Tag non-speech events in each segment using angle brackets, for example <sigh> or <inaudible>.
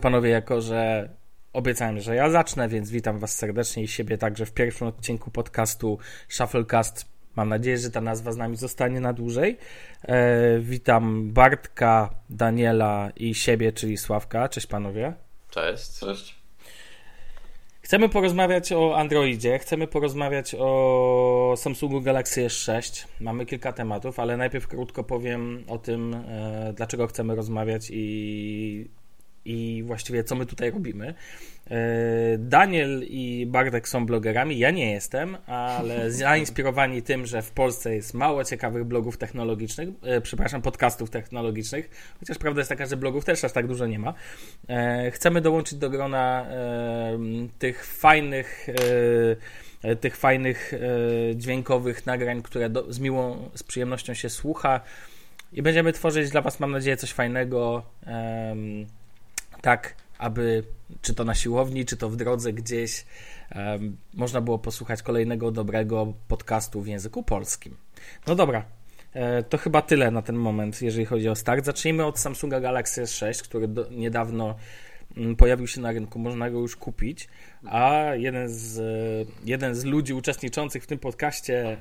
Panowie, jako że obiecałem, że ja zacznę, więc witam Was serdecznie i siebie także w pierwszym odcinku podcastu Shufflecast. Mam nadzieję, że ta nazwa z nami zostanie na dłużej. E, witam Bartka, Daniela i siebie, czyli Sławka. Cześć panowie. Cześć. Cześć. Chcemy porozmawiać o Androidzie, chcemy porozmawiać o Samsungu Galaxy S6. Mamy kilka tematów, ale najpierw krótko powiem o tym, e, dlaczego chcemy rozmawiać i i właściwie co my tutaj robimy. E, Daniel i Bartek są blogerami, ja nie jestem, ale <laughs> zainspirowani tym, że w Polsce jest mało ciekawych blogów technologicznych, e, przepraszam, podcastów technologicznych, chociaż prawda jest taka, że blogów też aż tak dużo nie ma. E, chcemy dołączyć do grona tych fajnych tych fajnych dźwiękowych nagrań, które do, z miłą, z przyjemnością się słucha i będziemy tworzyć dla Was, mam nadzieję, coś fajnego tak, aby czy to na siłowni, czy to w drodze gdzieś um, można było posłuchać kolejnego dobrego podcastu w języku polskim. No dobra, e, to chyba tyle na ten moment, jeżeli chodzi o start. Zacznijmy od Samsunga Galaxy S6, który do, niedawno mm, pojawił się na rynku, można go już kupić, a jeden z, jeden z ludzi uczestniczących w tym podcaście,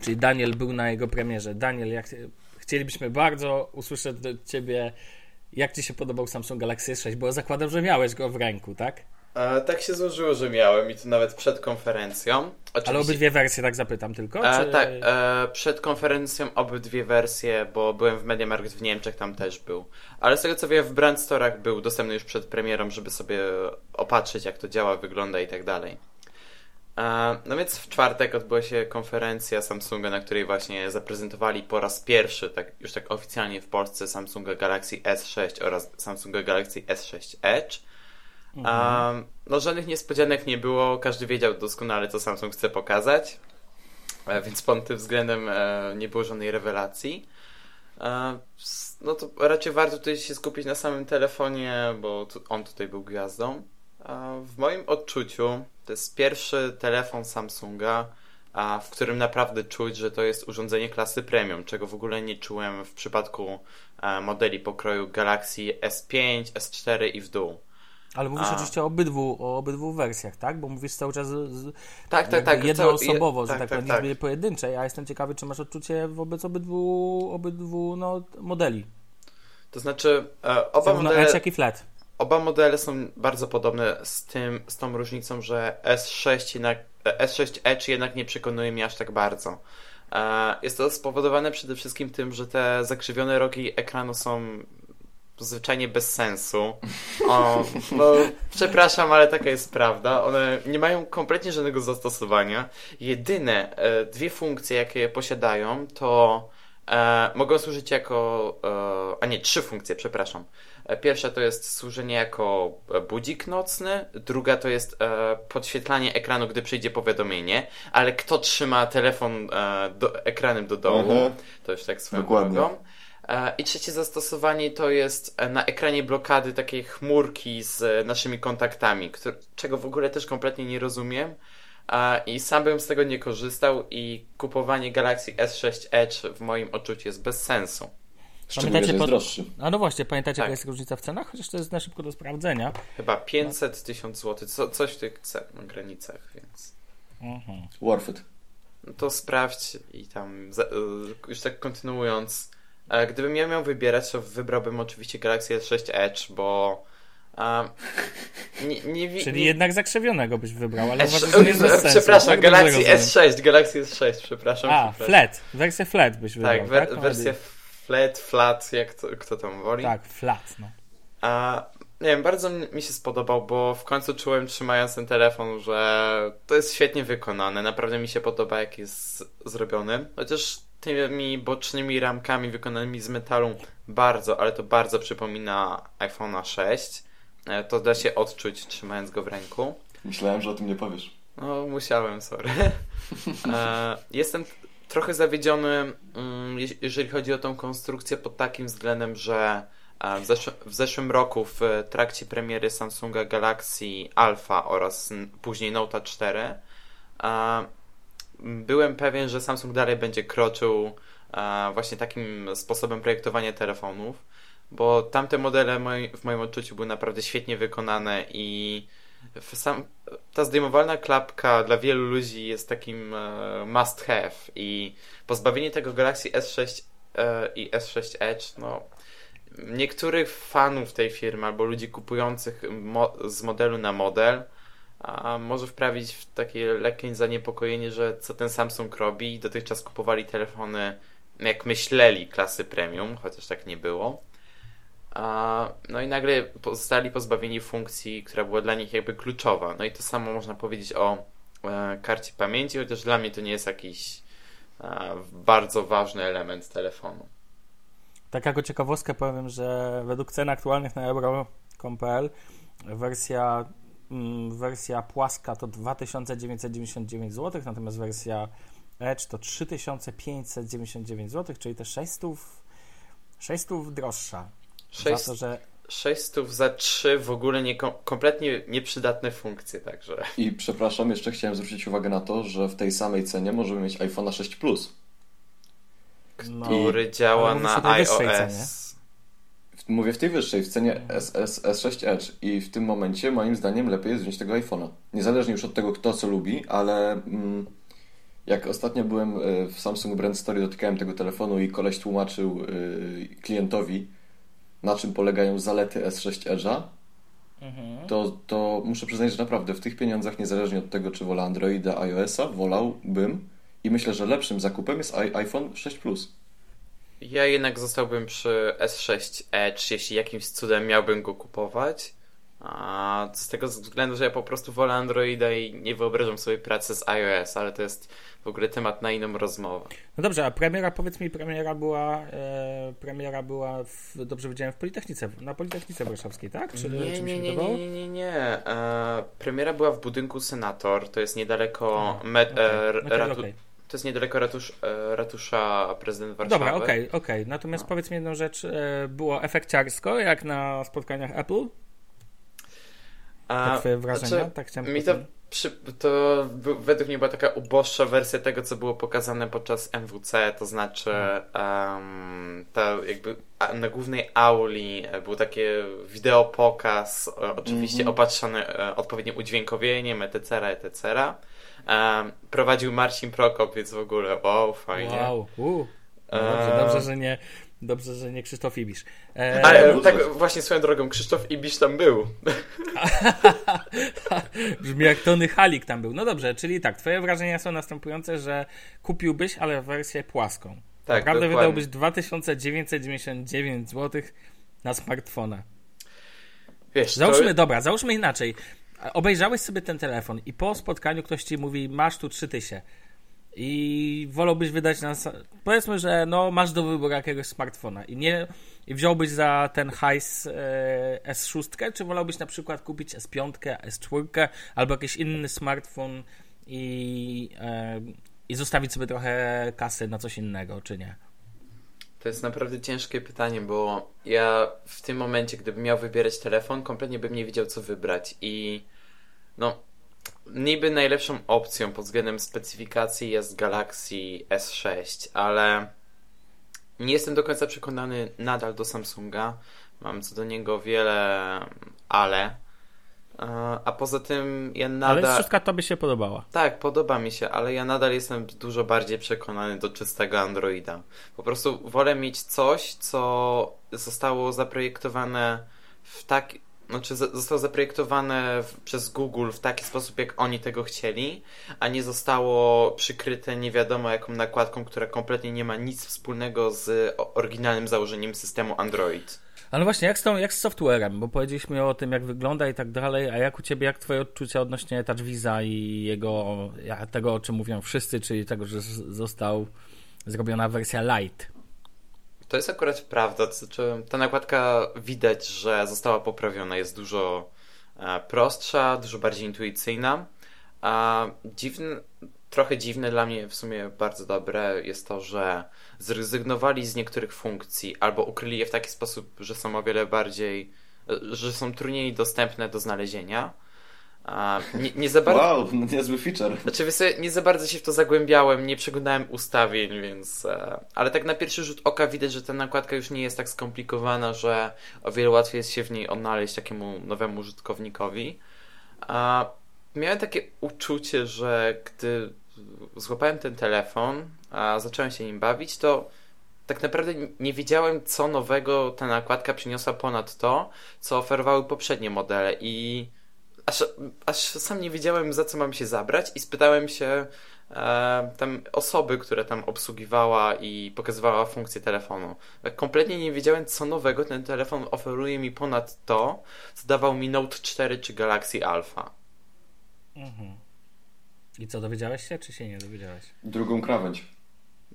czyli Daniel, był na jego premierze. Daniel, jak, chcielibyśmy bardzo usłyszeć od Ciebie jak Ci się podobał Samsung Galaxy S6? Bo zakładam, że miałeś go w ręku, tak? E, tak się złożyło, że miałem i to nawet przed konferencją. Oczywiście... Ale obydwie wersje, tak zapytam tylko? E, czy... tak, e, przed konferencją obydwie wersje, bo byłem w MediaMarkt w Niemczech, tam też był. Ale z tego co wiem, w Brand Store'ach był dostępny już przed premierą, żeby sobie opatrzyć, jak to działa, wygląda i tak dalej. No więc w czwartek odbyła się konferencja Samsunga, na której właśnie zaprezentowali po raz pierwszy, tak, już tak oficjalnie w Polsce, Samsunga Galaxy S6 oraz Samsunga Galaxy S6 Edge. Mhm. Um, no żadnych niespodzianek nie było, każdy wiedział doskonale, co Samsung chce pokazać, więc pod tym względem e, nie było żadnej rewelacji. No to raczej warto tutaj się skupić na samym telefonie, bo on tutaj był gwiazdą. W moim odczuciu to jest pierwszy telefon Samsunga, w którym naprawdę czuć, że to jest urządzenie klasy premium, czego w ogóle nie czułem w przypadku modeli pokroju Galaxy S5, S4 i w dół. Ale mówisz A. oczywiście o obydwu, o obydwu wersjach, tak? Bo mówisz cały czas z, tak, tak, tak, jednoosobowo, je, że tak, tak, tak, tak. pojedynczej, a jestem ciekawy, czy masz odczucie wobec obydwu, obydwu no, modeli. To znaczy, e, oba modele... Edge, jak i Flat. Oba modele są bardzo podobne z tym, z tą różnicą, że S6 jednak, S6 Edge jednak nie przekonuje mnie aż tak bardzo. E, jest to spowodowane przede wszystkim tym, że te zakrzywione rogi ekranu są zwyczajnie bez sensu. <laughs> O, no, przepraszam, ale taka jest prawda. One nie mają kompletnie żadnego zastosowania. Jedyne e, dwie funkcje, jakie posiadają, to e, mogą służyć jako. E, a nie, trzy funkcje, przepraszam. E, pierwsza to jest służenie jako e, budzik nocny, druga to jest e, podświetlanie ekranu, gdy przyjdzie powiadomienie, ale kto trzyma telefon e, do, ekranem do dołu, mhm. to już tak swoją Dokładnie. drogą. E, I trzecie zastosowanie to jest na ekranie blokady takiej chmurki z naszymi kontaktami, czego w ogóle też kompletnie nie rozumiem. I sam bym z tego nie korzystał i kupowanie Galaxy S6 Edge w moim odczuciu jest bez sensu. Pamiętacie, jest pod... droższy. A no właśnie, pamiętacie, tak. jaka jest różnica w cenach? Chociaż to jest na szybko do sprawdzenia. Chyba 500 tysiąc złotych, co, coś w tych cen, granicach, więc... Mhm. Worth it. No to sprawdź i tam, y, już tak kontynuując, gdybym ja miał wybierać, to wybrałbym oczywiście Galaxy S6 Edge, bo Um, nie, nie, Czyli nie... jednak zakrzewionego byś wybrał, ale S... uważam, że nie jest Przepraszam, tak Galaxy S6, Galaxy S6, przepraszam. A, przepraszam. flat, wersję flat byś wybrał, tak? Wer tak? wersję flat, flat, jak to, kto tam woli. Tak, flat, no. A, nie wiem, bardzo mi się spodobał, bo w końcu czułem trzymając ten telefon, że to jest świetnie wykonane, naprawdę mi się podoba jak jest zrobiony, chociaż tymi bocznymi ramkami wykonanymi z metalu bardzo, ale to bardzo przypomina iPhone'a 6. E, to da się odczuć trzymając go w ręku. Myślałem, że o tym nie powiesz. No, musiałem, sorry. <laughs> E, jestem trochę zawiedziony, mm, jeżeli chodzi o tą konstrukcję pod takim względem, że e, w, zesz w zeszłym roku w trakcie premiery Samsunga Galaxy Alpha oraz później Note 4 byłem pewien, że Samsung dalej będzie kroczył właśnie takim sposobem projektowania telefonów, bo tamte modele w moim odczuciu były naprawdę świetnie wykonane i sam, ta zdejmowalna klapka dla wielu ludzi jest takim e, must have i pozbawienie tego Galaxy S6 e, i S6 Edge, no niektórych fanów tej firmy albo ludzi kupujących mo z modelu na model może wprawić w takie lekkie zaniepokojenie, że co ten Samsung robi. Dotychczas kupowali telefony, jak myśleli, klasy premium, chociaż tak nie było. No i nagle zostali pozbawieni funkcji, która była dla nich jakby kluczowa. No i to samo można powiedzieć o e, karcie pamięci, chociaż dla mnie to nie jest jakiś e, bardzo ważny element telefonu. Tak jako ciekawostkę powiem, że według cen aktualnych na euro.com.pl wersja, mm, wersja płaska to 2999 zł, natomiast wersja Edge to 3599 zł, czyli te 600, 600 droższa. 6, za to, że 600 za 3 w ogóle nie, kompletnie nieprzydatne funkcje, także. I przepraszam, jeszcze chciałem zwrócić uwagę na to, że w tej samej cenie możemy mieć iPhone'a 6 Plus. Który I... działa na iOS. Mówię w tej wyższej, w cenie SS, S6 Edge i w tym momencie moim zdaniem lepiej jest wziąć tego iPhone'a. Niezależnie już od tego, kto co lubi, ale mm, jak ostatnio byłem e, w Samsung Brand Story, dotykałem tego telefonu i koleś tłumaczył yy, klientowi, na czym polegają zalety S6 Edge'a, mhm. to, to muszę przyznać, że naprawdę w tych pieniądzach, niezależnie od tego, czy wolę Androida, iOS-a, wolałbym i myślę, że lepszym zakupem jest iPhone 6 Plus. Ja jednak zostałbym przy S6 Edge, jeśli jakimś cudem miałbym go kupować. A z tego względu, że ja po prostu wolę Androida i nie wyobrażam sobie pracy z iOS, ale to jest w ogóle temat na inną rozmowę. No dobrze, a premiera, powiedz mi, premiera była, e, premiera była, w, dobrze widziałem, w Politechnice, na Politechnice Warszawskiej, tak? Czy, nie, czy nie, nie, nie, nie, nie, nie. E, premiera była w budynku Senator, to jest niedaleko a, med, okay, e, okay, ratu, okay. To jest niedaleko ratusz, e, ratusza prezydent Warszawy. Dobra, okej, okay, okej. Natomiast no. powiedz mi jedną rzecz, e, było efekciarsko jak na spotkaniach Apple? A, twoje wrażenia? Znaczy, tak chciałem mi to, przy, to według mnie była taka uboższa wersja tego, co było pokazane podczas MWC, to znaczy um, ta jakby na głównej auli był takie wideopokaz, oczywiście mm -hmm. opatrzony e, odpowiednim udźwiękowieniem, etc., etc. Um, prowadził Marcin Prokop, więc w ogóle wow, fajnie. Wow, uh. No dobrze, dobrze, że nie Dobrze, że nie Krzysztof Ibisz. E... Ale tak właśnie swoją drogą, Krzysztof Ibisz tam był. <laughs> Brzmi jak Tony Halik tam był. No dobrze, czyli tak, twoje wrażenia są następujące, że kupiłbyś, ale wersję płaską. Tak, Naprawdę dokładnie. wydałbyś 2999 zł na smartfona. Wiesz, załóżmy, to... dobra, załóżmy inaczej. Obejrzałeś sobie ten telefon i po spotkaniu ktoś ci mówi, masz tu 3000 i wolałbyś wydać na. Powiedzmy, że no, masz do wyboru jakiegoś smartfona i nie. I wziąłbyś za ten hajs e, S6, czy wolałbyś na przykład kupić S5, S4 albo jakiś inny smartfon i, e, i zostawić sobie trochę kasy na coś innego, czy nie? To jest naprawdę ciężkie pytanie, bo ja w tym momencie, gdybym miał wybierać telefon, kompletnie bym nie wiedział, co wybrać. I no, niby najlepszą opcją pod względem specyfikacji jest Galaxy S6, ale nie jestem do końca przekonany nadal do Samsunga. Mam co do niego wiele ale. A poza tym ja nadal. Ale wszystko tobie się podobała. Tak, podoba mi się, ale ja nadal jestem dużo bardziej przekonany do czystego Androida. Po prostu wolę mieć coś, co zostało zaprojektowane w tak, znaczy zostało zaprojektowane przez Google w taki sposób, jak oni tego chcieli, a nie zostało przykryte nie wiadomo jaką nakładką, która kompletnie nie ma nic wspólnego z oryginalnym założeniem systemu Android. Ale właśnie, jak z, tą, jak z softwarem? Bo powiedzieliśmy o tym, jak wygląda i tak dalej, a jak u Ciebie, jak Twoje odczucia odnośnie TouchWiza i jego, tego, o czym mówią wszyscy, czyli tego, że został zrobiona wersja Lite? To jest akurat prawda. To znaczy, ta nakładka widać, że została poprawiona. Jest dużo e, prostsza, dużo bardziej intuicyjna. A dziwne, trochę dziwne dla mnie, w sumie bardzo dobre jest to, że zrezygnowali z niektórych funkcji albo ukryli je w taki sposób, że są o wiele bardziej, e, że są trudniej dostępne do znalezienia. A, nie, nie za bardzo... Wow, no niezły feature. Znaczy, wiesz, nie za bardzo się w to zagłębiałem, nie przeglądałem ustawień, więc... E, ale tak na pierwszy rzut oka widać, że ta nakładka już nie jest tak skomplikowana, że o wiele łatwiej jest się w niej odnaleźć takiemu nowemu użytkownikowi. A, miałem takie uczucie, że gdy złapałem ten telefon, a zacząłem się nim bawić, to tak naprawdę nie wiedziałem, co nowego ta nakładka przyniosła ponad to, co oferowały poprzednie modele i aż, aż sam nie wiedziałem, za co mam się zabrać i spytałem się e, tam osoby, które tam obsługiwała i pokazywała funkcję telefonu. Kompletnie nie wiedziałem, co nowego ten telefon oferuje mi ponad to, co dawał mi Note 4 czy Galaxy Alpha. Mhm. I co, dowiedziałeś się, czy się nie dowiedziałeś? Drugą krawędź.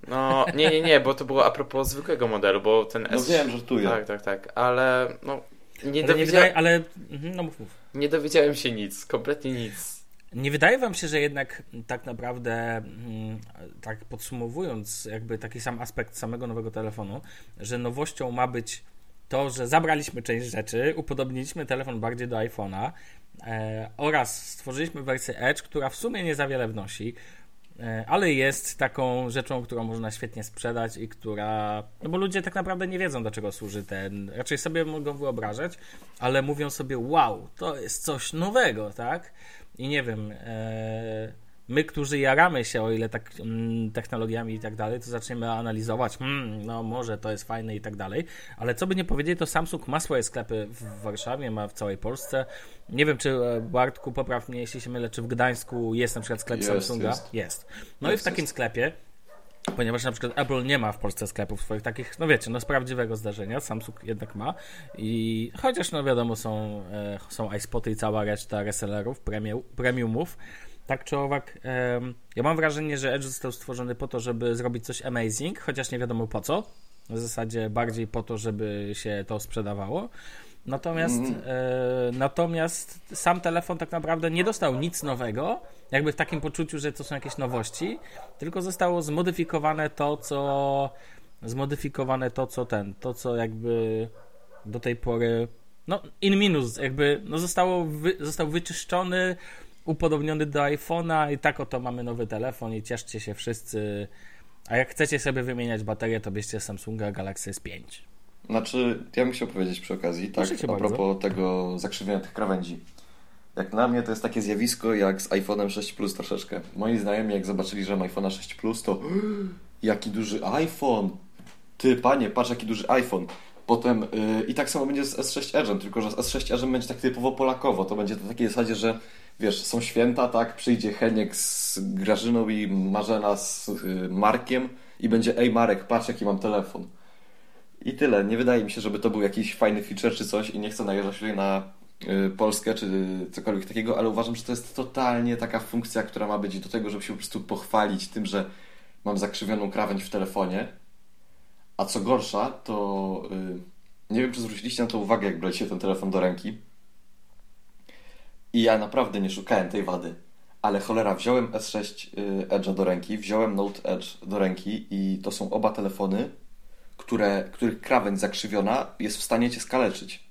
No, nie, nie, nie, bo to było a propos zwykłego modelu, bo ten No S... wiem, żartuję. Tak, tak, tak, ale no... Nie, ale, nie wydaje, ale mhm, no mów, mów. nie dowiedziałem się nic, kompletnie nic. Nie wydaje wam się, że jednak tak naprawdę, mm, tak podsumowując, jakby taki sam aspekt samego nowego telefonu, że nowością ma być to, że zabraliśmy część rzeczy, upodobniliśmy telefon bardziej do iPhone'a e, oraz stworzyliśmy wersję Edge, która w sumie nie za wiele wnosi, ale jest taką rzeczą, którą można świetnie sprzedać i która. No bo ludzie tak naprawdę nie wiedzą, do czego służy ten. Raczej sobie mogą wyobrażać, ale mówią sobie, wow, to jest coś nowego, tak? I nie wiem. E, my, którzy jaramy się, o ile tak mm, technologiami i tak dalej, to zaczniemy analizować, hmm, no może to jest fajne i tak dalej, ale co by nie powiedzieć, to Samsung ma swoje sklepy w Warszawie, ma w całej Polsce. Nie wiem, czy e, Bartku, popraw mnie, jeśli się mylę, czy w Gdańsku jest na przykład sklep Jest, Samsunga? jest. Jest. No Jest, i w takim sklepie Ponieważ na przykład Apple nie ma w Polsce sklepów swoich takich, no wiecie, no z prawdziwego zdarzenia, Samsung jednak ma i chociaż no wiadomo są, e, są iSpoty i cała reszta resellerów, premium, premiumów, tak czy owak, ja mam wrażenie, że Edge został stworzony po to, żeby zrobić coś amazing, chociaż nie wiadomo po co, w zasadzie bardziej po to, żeby się to sprzedawało. Natomiast, e, natomiast sam telefon tak naprawdę nie dostał nic nowego, jakby w takim poczuciu, że to są jakieś nowości, tylko zostało zmodyfikowane to, co zmodyfikowane to, co ten, to, co jakby do tej pory, no in minus, jakby no zostało wy, został wyczyszczony, upodobniony do iPhone'a i tak oto mamy nowy telefon i cieszcie się wszyscy. A jak chcecie sobie wymieniać baterię, to bierzcie Samsunga Galaxy S5. Znaczy, ja bym chciał powiedzieć przy okazji, tak, a bardzo. propos tego zakrzywienia tych krawędzi. Jak dla mnie to jest takie zjawisko jak z iPhone'em 6 Plus troszeczkę. Moi znajomi jak zobaczyli, że mam iPhone'a 6 Plus, to jaki duży iPhone! Ty, panie, patrz jaki duży iPhone. Potem yy, i tak samo będzie z S6 Edge'em, tylko że z S6 Edge'em będzie tak typowo polakowo. To będzie to takiej zasadzie, że wiesz, są święta, tak, przyjdzie Heniek z Grażyną i Marzena z yy, Markiem i będzie, ej Marek, patrz jaki mam telefon. I tyle. Nie wydaje mi się, żeby to był jakiś fajny feature czy coś i nie chcę najeżdżać tutaj na y, Polskę czy cokolwiek takiego, ale uważam, że to jest totalnie taka funkcja, która ma być do tego, żeby się po prostu pochwalić tym, że mam zakrzywioną krawędź w telefonie. A co gorsza, to y, nie wiem, czy zwróciliście na to uwagę, jak braliście ten telefon do ręki. I ja naprawdę nie szukałem tej wady. Ale cholera, wziąłem S6 y, Edge'a do ręki, wziąłem Note Edge do ręki i to są oba telefony, które, których krawędź zakrzywiona jest w stanie cię skaleczyć.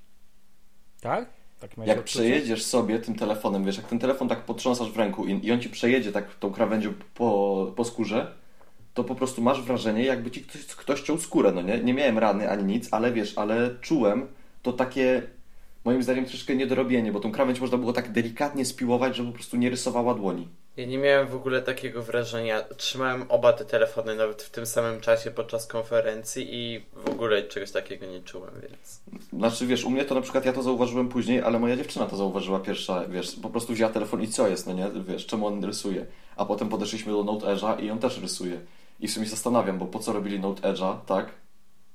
Tak? tak Jak przejedziesz sobie tym telefonem, wiesz, jak ten telefon tak potrząsasz w ręku i, i on ci przejedzie tak tą krawędzią po, po skórze, to po prostu masz wrażenie, jakby ci ktoś, ktoś ciął skórę, no nie? Nie miałem rany ani nic, ale wiesz, ale czułem to takie, moim zdaniem, troszeczkę niedorobienie, bo tą krawędź można było tak delikatnie spiłować, że po prostu nie rysowała dłoni. Ja nie miałem w ogóle takiego wrażenia. Trzymałem oba te telefony nawet w tym samym czasie podczas konferencji i w ogóle czegoś takiego nie czułem, więc. Znaczy, wiesz, u mnie to na przykład ja to zauważyłem później, ale moja dziewczyna to zauważyła pierwsza, wiesz, po prostu wzięła telefon i co jest, no nie, wiesz, czemu on rysuje. A potem podeszliśmy do Note Edge'a i on też rysuje. I w sumie zastanawiam, bo po co robili Note Edge'a, tak?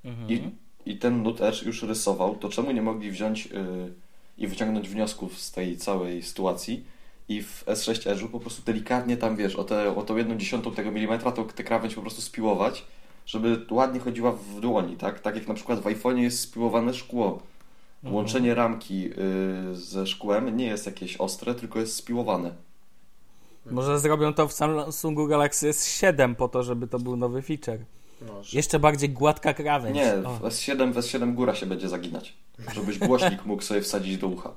Mhm. I, I ten Note Edge już rysował, to czemu nie mogli wziąć yy, i wyciągnąć wniosków z tej całej sytuacji i w S6 Edge'u po prostu delikatnie tam, wiesz, o, te, o tą jedną dziesiątą tego milimetra to tę krawędź po prostu spiłować, żeby ładnie chodziła w dłoni, tak? Tak jak na przykład w iPhone'ie jest spiłowane szkło. Mhm. Łączenie ramki yy, ze szkłem nie jest jakieś ostre, tylko jest spiłowane. Może zrobią to w Samsungu Galaxy S7 po to, żeby to był nowy feature. Może. Jeszcze bardziej gładka krawędź. Nie, O. w S7, w S7 góra się będzie zaginać. Żebyś głośnik mógł sobie wsadzić do ucha.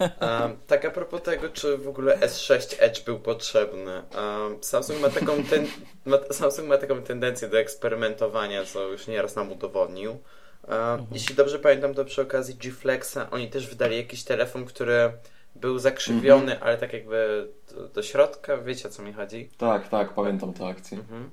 Um, tak a propos tego, czy w ogóle S6 Edge był potrzebny. Um, Samsung, ma taką ten, ma, Samsung ma taką tendencję do eksperymentowania, co już nieraz nam udowodnił. Um, mhm. Jeśli dobrze pamiętam, to przy okazji G-Flexa oni też wydali jakiś telefon, który był zakrzywiony, mhm. ale tak jakby do, do, środka, wiecie o co mi chodzi? Tak, tak, pamiętam tę akcję. Mhm.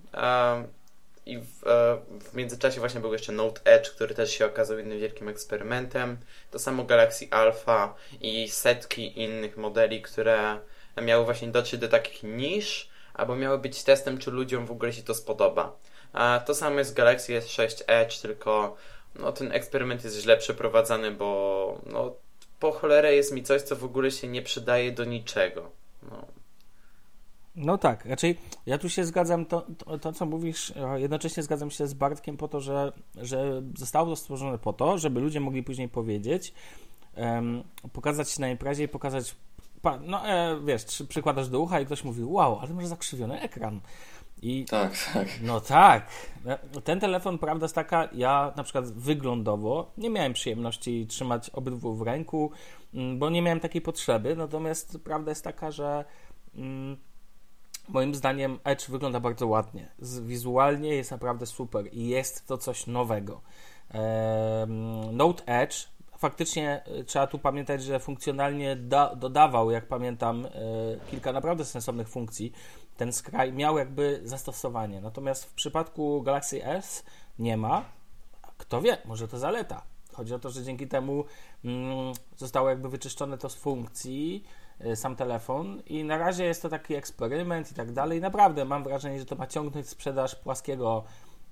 I w, e, w, międzyczasie właśnie był jeszcze Note Edge, który też się okazał innym wielkim eksperymentem. To samo Galaxy Alpha i setki innych modeli, które miały właśnie dotrzeć do takich nisz, albo miały być testem, czy ludziom w ogóle się to spodoba. A to samo jest Galaxy S6 Edge, tylko no, ten eksperyment jest źle przeprowadzany, bo no, po cholerę jest mi coś, co w ogóle się nie przydaje do niczego. No. No tak, raczej ja tu się zgadzam, to, to, to, co mówisz, jednocześnie zgadzam się z Bartkiem po to, że, że zostało to stworzone po to, żeby ludzie mogli później powiedzieć, um, pokazać się na imprezie i pokazać, no e, wiesz, przykładasz do ucha i ktoś mówi, wow, ale masz zakrzywiony ekran. I, tak, tak. No tak. Ten telefon, prawda jest taka, ja na przykład wyglądowo nie miałem przyjemności trzymać obydwu w ręku, bo nie miałem takiej potrzeby, natomiast prawda jest taka, że... Mm, Moim zdaniem Edge wygląda bardzo ładnie. Wizualnie jest naprawdę super i jest to coś nowego. Note Edge faktycznie e, trzeba tu pamiętać, że funkcjonalnie da, dodawał, jak pamiętam, e, kilka naprawdę sensownych funkcji. Ten skraj miał jakby zastosowanie. Natomiast w przypadku Galaxy S nie ma. Kto wie, może to zaleta. Chodzi o to, że dzięki temu mm, zostało jakby wyczyszczone to z funkcji sam telefon i na razie jest to taki eksperyment i tak dalej. Naprawdę mam wrażenie, że to ma ciągnąć sprzedaż płaskiego,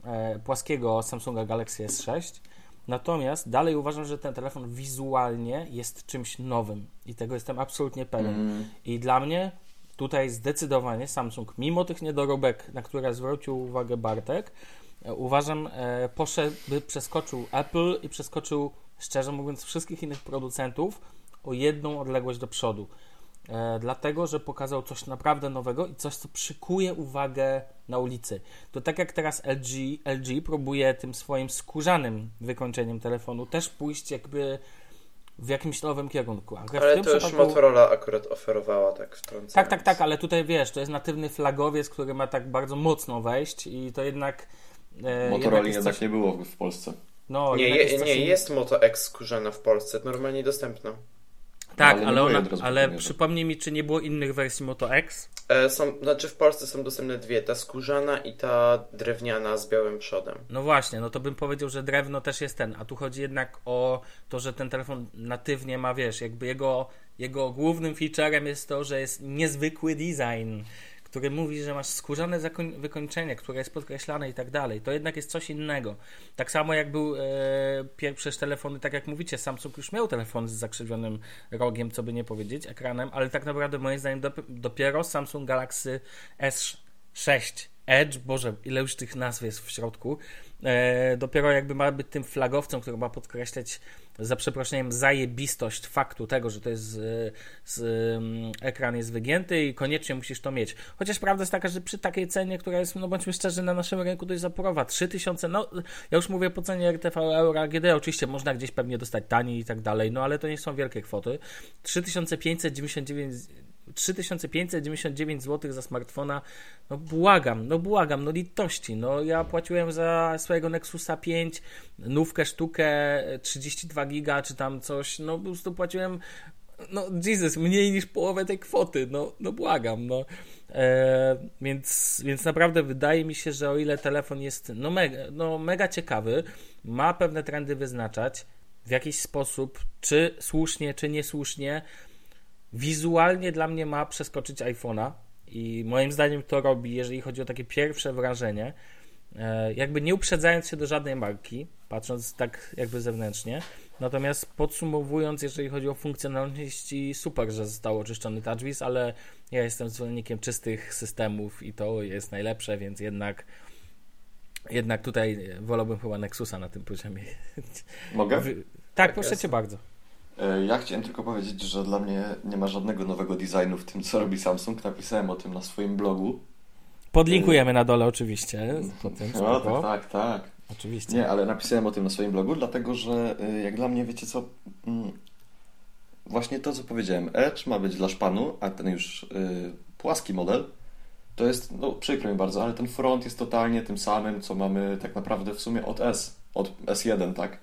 e, płaskiego Samsunga Galaxy S6. Natomiast dalej uważam, że ten telefon wizualnie jest czymś nowym i tego jestem absolutnie pewien. Mm. I dla mnie tutaj zdecydowanie Samsung, mimo tych niedoróbek, na które zwrócił uwagę Bartek, e, uważam, e, poszedł, przeskoczył Apple i przeskoczył, szczerze mówiąc, wszystkich innych producentów o jedną odległość do przodu. E, dlatego, że pokazał coś naprawdę nowego i coś, co przykuje uwagę na ulicy. To tak jak teraz LG, LG próbuje tym swoim skórzanym wykończeniem telefonu też pójść jakby w jakimś nowym kierunku. Ale, ale to przypadku... już Motorola akurat oferowała tak wtrącając. Tak, tak, tak, ale tutaj wiesz, to jest natywny flagowiec, który ma tak bardzo mocno wejść i to jednak... E, Motorola jednak, coś... nie było w Polsce. No, nie, je, nie jest Moto X skórzana w Polsce, normalnie dostępna. Tak, ale, ale, ona, ale przypomnij mi, czy nie było innych wersji Moto X? E, są, znaczy w Polsce są dostępne dwie, ta skórzana i ta drewniana z białym przodem. No właśnie, no to bym powiedział, że drewno też jest ten, a tu chodzi jednak o to, że ten telefon natywnie ma, wiesz, jakby jego, jego głównym featurem jest to, że jest niezwykły design który mówi, że masz skórzane wykończenie, które jest podkreślane i tak dalej, to jednak jest coś innego. Tak samo jak był e, pierwsze telefony, tak jak mówicie, Samsung już miał telefon z zakrzywionym rogiem, co by nie powiedzieć, ekranem, ale tak naprawdę moim zdaniem dopiero Samsung Galaxy S6 Edge, Boże, ile już tych nazw jest w środku, e, dopiero jakby ma być tym flagowcem, który ma podkreślać za przeproszeniem zajebistość faktu tego, że to jest z, z, mm, ekran jest wygięty i koniecznie musisz to mieć. Chociaż prawda jest taka, że przy takiej cenie, która jest, no bądźmy szczerzy, na naszym rynku dość zaporowa, 3000, no ja już mówię po cenie RTV Euro AGD, oczywiście można gdzieś pewnie dostać taniej i tak dalej, no ale to nie są wielkie kwoty. 3599 3599 zł za smartfona, no błagam, no błagam, no litości, no. Ja płaciłem za swojego Nexusa 5 nówkę sztukę 32 giga czy tam coś, no po prostu płaciłem no Jesus, mniej niż połowę tej kwoty, no, no błagam, no. E, więc, więc naprawdę wydaje mi się, że o ile telefon jest no mega, no mega ciekawy, ma pewne trendy wyznaczać w jakiś sposób, czy słusznie, czy niesłusznie, wizualnie dla mnie ma przeskoczyć iPhone'a i moim zdaniem to robi, jeżeli chodzi o takie pierwsze wrażenie, e, jakby nie uprzedzając się do żadnej marki, patrząc tak jakby zewnętrznie, natomiast podsumowując, jeżeli chodzi o funkcjonalności, super, że został oczyszczony TouchWiz, ale ja jestem zwolennikiem czystych systemów i to jest najlepsze, więc jednak jednak tutaj wolałbym chyba Nexusa na tym poziomie. Mogę? Tak, tak proszę cię bardzo. E, ja chciałem tylko powiedzieć, że dla mnie nie ma żadnego nowego designu w tym, co robi Samsung. Napisałem o tym na swoim blogu. Podlinkujemy na dole oczywiście. Potem, no, tak, tak, tak. Oczywiście. Nie, ale napisałem o tym na swoim blogu, dlatego że e, jak dla mnie, wiecie co, mm, właśnie to, co powiedziałem. Edge ma być dla szpanu, a ten już yy, płaski model to jest, no przykro mi bardzo, ale ten front jest totalnie tym samym, co mamy tak naprawdę w sumie od S, od S1, tak?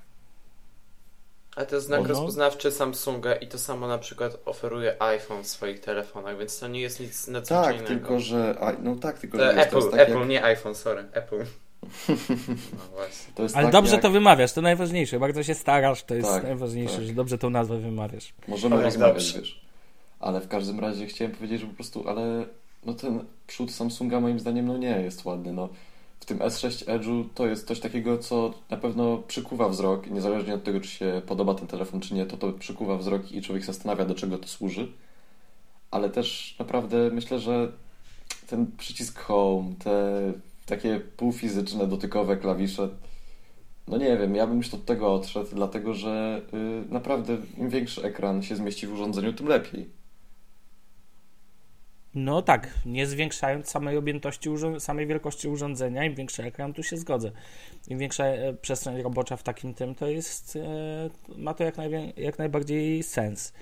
Ale to jest znak rozpoznawczy Samsunga i to samo na przykład oferuje iPhone w swoich telefonach, więc to nie jest nic nadzwyczajnego. Tak, tylko że, no tak, tylko To że Apple, to jest tak Apple, jak, nie iPhone, sorry, Apple. <laughs> No właśnie. to jest Ale tak dobrze jak, to wymawiasz, to najważniejsze. Bardzo się starasz, to jest Tak, najważniejsze, tak. że dobrze tą nazwę wymawiasz. Możemy Ale rozmawiać, dobrze. wiesz. Ale w każdym razie chciałem powiedzieć, że po prostu, ale no ten przód Samsunga moim zdaniem no nie jest ładny. No, tym S6 Edge'u to jest coś takiego, co na pewno przykuwa wzrok, niezależnie od tego, czy się podoba ten telefon, czy nie, to to przykuwa wzrok i człowiek zastanawia, do czego to służy. Ale też naprawdę myślę, że ten przycisk Home, te takie półfizyczne, dotykowe klawisze, no nie wiem, ja bym już od tego odszedł, dlatego że y, naprawdę im większy ekran się zmieści w urządzeniu, tym lepiej. No tak, nie zwiększając samej objętości, samej wielkości urządzenia, im większy ekran, tu się zgodzę. Im większa e, przestrzeń robocza w takim tym, to jest, e, ma to jak, najwię- jak najbardziej sens.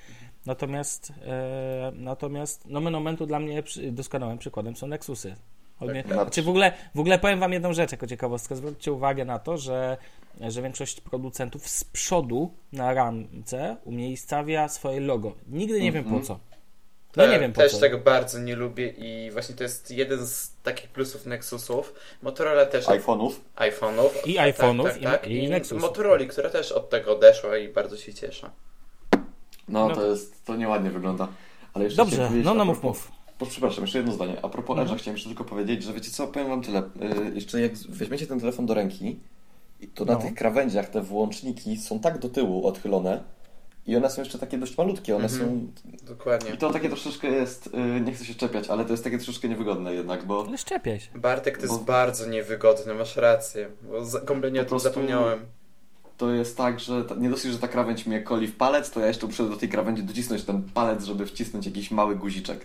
Natomiast, e, natomiast nomen momentu dla mnie doskonałym przykładem są Nexusy. Chodzi- Tak, Znaczy w ogóle, w ogóle powiem Wam jedną rzecz jako ciekawostkę. Zwróćcie uwagę na to, że, że większość producentów z przodu na ramce umiejscawia swoje logo. Nigdy nie wiem po Mhm. co. No nie wiem po Też co. tego bardzo nie lubię i właśnie to jest jeden z takich plusów Nexusów. Motorola też iPhone'ów. iPhone'ów. I Tak, iPhone'ów, tak, i- tak, i Nexusów. Motorola, która też od tego odeszła i bardzo się cieszę. No, No. to jest, to nieładnie wygląda. Ale jeszcze Dobrze, no no mów, mów. Przepraszam, jeszcze jedno zdanie. A propos Mhm. Edge'a chciałem jeszcze tylko powiedzieć, że wiecie co, powiem wam tyle. Yy, jeszcze jak weźmiecie ten telefon do ręki, i to na No. tych krawędziach te włączniki są tak do tyłu odchylone i one są jeszcze takie dość malutkie, one Mhm. są... Dokładnie. I to takie troszeczkę jest, yy, nie chcę się czepiać, ale to jest takie troszeczkę niewygodne jednak, bo Ale szczepię się. Bartek, to jest Bo- bardzo niewygodne, masz rację. Bo kompletnie o tym zapomniałem. to jest tak, że ta, nie dosyć, że ta krawędź mnie koli w palec, to ja jeszcze muszę do tej krawędzi docisnąć ten palec, żeby wcisnąć jakiś mały guziczek.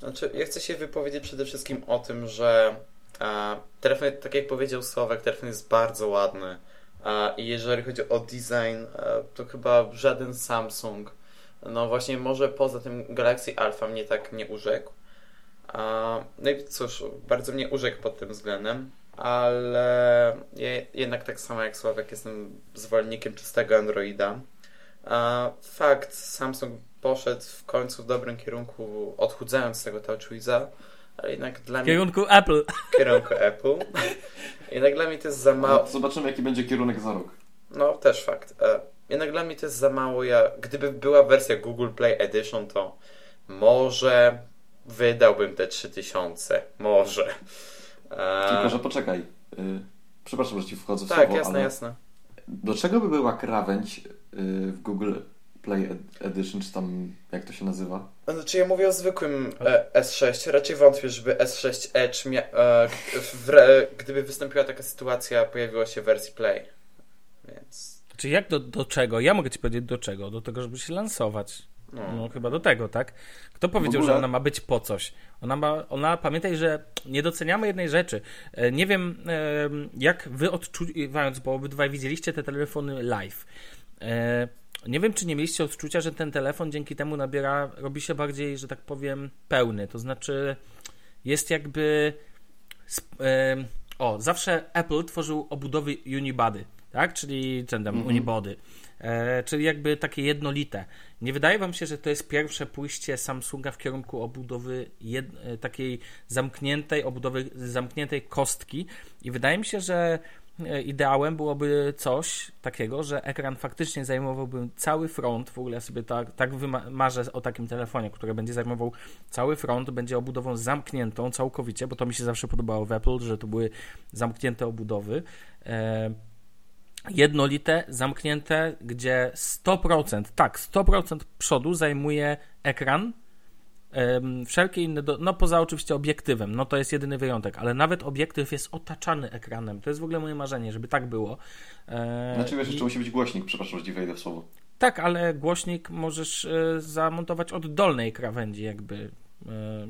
Znaczy, ja chcę się wypowiedzieć przede wszystkim o tym, że e, telefon, tak jak powiedział Sławek, telefon jest bardzo ładny. I jeżeli chodzi o design, e, to chyba żaden Samsung, no właśnie może poza tym Galaxy Alpha mnie tak nie urzekł. No i cóż, bardzo mnie urzekł pod tym względem, ale ja jednak tak samo jak Sławek jestem zwolennikiem czystego Androida. Fakt, Samsung poszedł w końcu w dobrym kierunku, odchudzając tego TouchWiza, ale jednak dla W mnie kierunku Apple. w kierunku Apple. <laughs> Jednak dla mnie to jest za mało. No, zobaczymy, jaki będzie kierunek za rok. No, też fakt. Jednak dla mnie to jest za mało. Ja, gdyby była wersja Google Play Edition, to może wydałbym te 3000. Może. E, Tylko, że poczekaj. Yy, przepraszam, że ci wchodzę w Tak, słowo, jasne, ale jasne. do czego by była krawędź yy, w Google Play Ed- Edition, czy tam jak to się nazywa? Znaczy ja mówię o zwykłym e, S6. Raczej wątpię, żeby S6 Edge, mia- e, w, re- gdyby wystąpiła taka sytuacja, pojawiła się w wersji Play. Więc Czy jak do, do czego? Ja mogę ci powiedzieć do czego? Do tego, żeby się lansować. no. No chyba do tego, tak? Kto powiedział, ogóle- że ona ma być po coś? Ona ma, ona, pamiętaj, że nie doceniamy jednej rzeczy. E, Nie wiem, e, jak wy odczuwając, bo obydwaj widzieliście te telefony live. Nie wiem, czy nie mieliście odczucia, że ten telefon dzięki temu nabiera, robi się bardziej, że tak powiem, pełny. To znaczy, jest jakby. O, zawsze Apple tworzył obudowy unibody, tak? Czyli czy tam Mhm. unibody. E, czyli jakby takie jednolite. Nie wydaje wam się, że to jest pierwsze pójście Samsunga w kierunku obudowy jed, e, takiej zamkniętej, obudowy zamkniętej kostki i wydaje mi się, że ideałem byłoby coś takiego, że ekran faktycznie zajmowałby cały front, w ogóle sobie tak, tak marzę o takim telefonie, który będzie zajmował cały front, będzie obudową zamkniętą całkowicie, bo to mi się zawsze podobało w Apple, że to były zamknięte obudowy. E, jednolite, zamknięte, gdzie 100%, tak, 100% przodu zajmuje ekran. Wszelkie inne, do, no poza oczywiście obiektywem, no to jest jedyny wyjątek, ale nawet obiektyw jest otaczany ekranem. To jest w ogóle moje marzenie, żeby tak było. E, Znaczy wiesz, i- jeszcze musi być głośnik, przepraszam, że ci wejdę w słowo. Tak, ale głośnik możesz e, zamontować od dolnej krawędzi, jakby. E,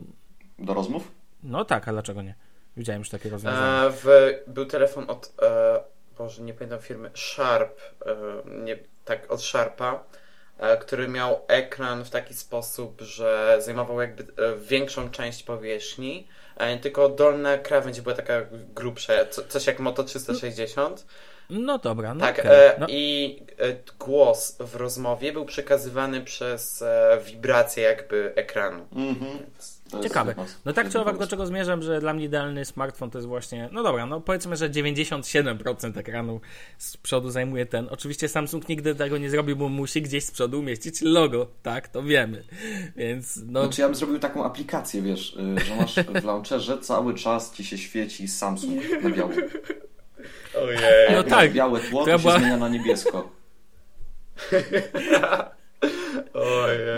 Do rozmów? no tak, a dlaczego nie? Widziałem już takie rozwiązania. E, w, był telefon od, e, Boże, nie pamiętam firmy, Sharp, e, nie, tak, od Sharpa. E, który miał ekran w taki sposób, że zajmował jakby e, większą część powierzchni, tylko dolna krawędź była taka grubsza, coś jak Moto 360. No dobra, no Tak, okay. no. i głos w rozmowie był przekazywany przez wibrację jakby ekranu. Mhm. Ciekawe. No tak czy owak, do czego zmierzam, że dla mnie idealny smartfon to jest właśnie, no dobra, no powiedzmy, że 97% ekranu z przodu zajmuje ten. Oczywiście Samsung nigdy tego nie zrobił, bo musi gdzieś z przodu umieścić logo, tak, to wiemy. Więc no... Znaczy ja bym zrobił taką aplikację, wiesz, y, że masz w launcherze cały czas ci się świeci Samsung na biało. Ojej. No tak. Białe tło to, to się była... zmienia na niebiesko. <laughs>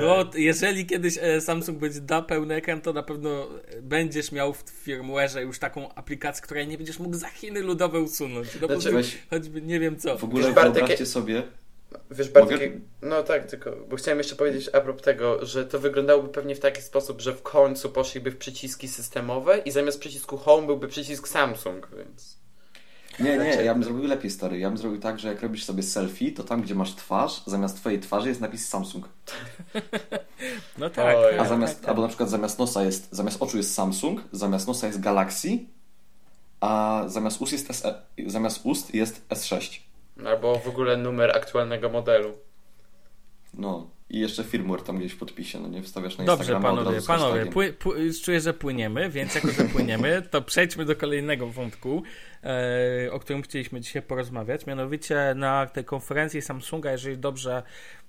No, jeżeli kiedyś e, Samsung będzie da pełny ekran, to na pewno będziesz miał w firmware'ze już taką aplikację, której nie będziesz mógł za Chiny ludowe usunąć. No, znaczy, weź, choćby nie wiem co. W ogóle wyobraźcie sobie... Wiesz, Bartek, Mogę... no tak, tylko, bo chciałem jeszcze powiedzieć a propos tego, że to wyglądałoby pewnie w taki sposób, że w końcu poszliby w przyciski systemowe i zamiast przycisku Home byłby przycisk Samsung, więc... Nie, nie, ja bym zrobił lepiej, stary. Ja bym zrobił tak, że jak robisz sobie selfie, to tam, gdzie masz twarz, zamiast twojej twarzy jest napis Samsung. <laughs> No tak. A zamiast, tak, tak. albo na przykład zamiast nosa jest, zamiast oczu jest Samsung, zamiast nosa jest Galaxy, a zamiast ust jest, SE, zamiast ust jest S6. Albo w ogóle numer aktualnego modelu. No. I jeszcze firmware tam gdzieś w podpisie, no nie wstawiasz na Dobrze, Instagrama panowie, panowie, pły, pły, już czuję, że płyniemy, więc jako, że płyniemy, <laughs> to przejdźmy do kolejnego wątku, e, o którym chcieliśmy dzisiaj porozmawiać. Mianowicie na tej konferencji Samsunga, jeżeli dobrze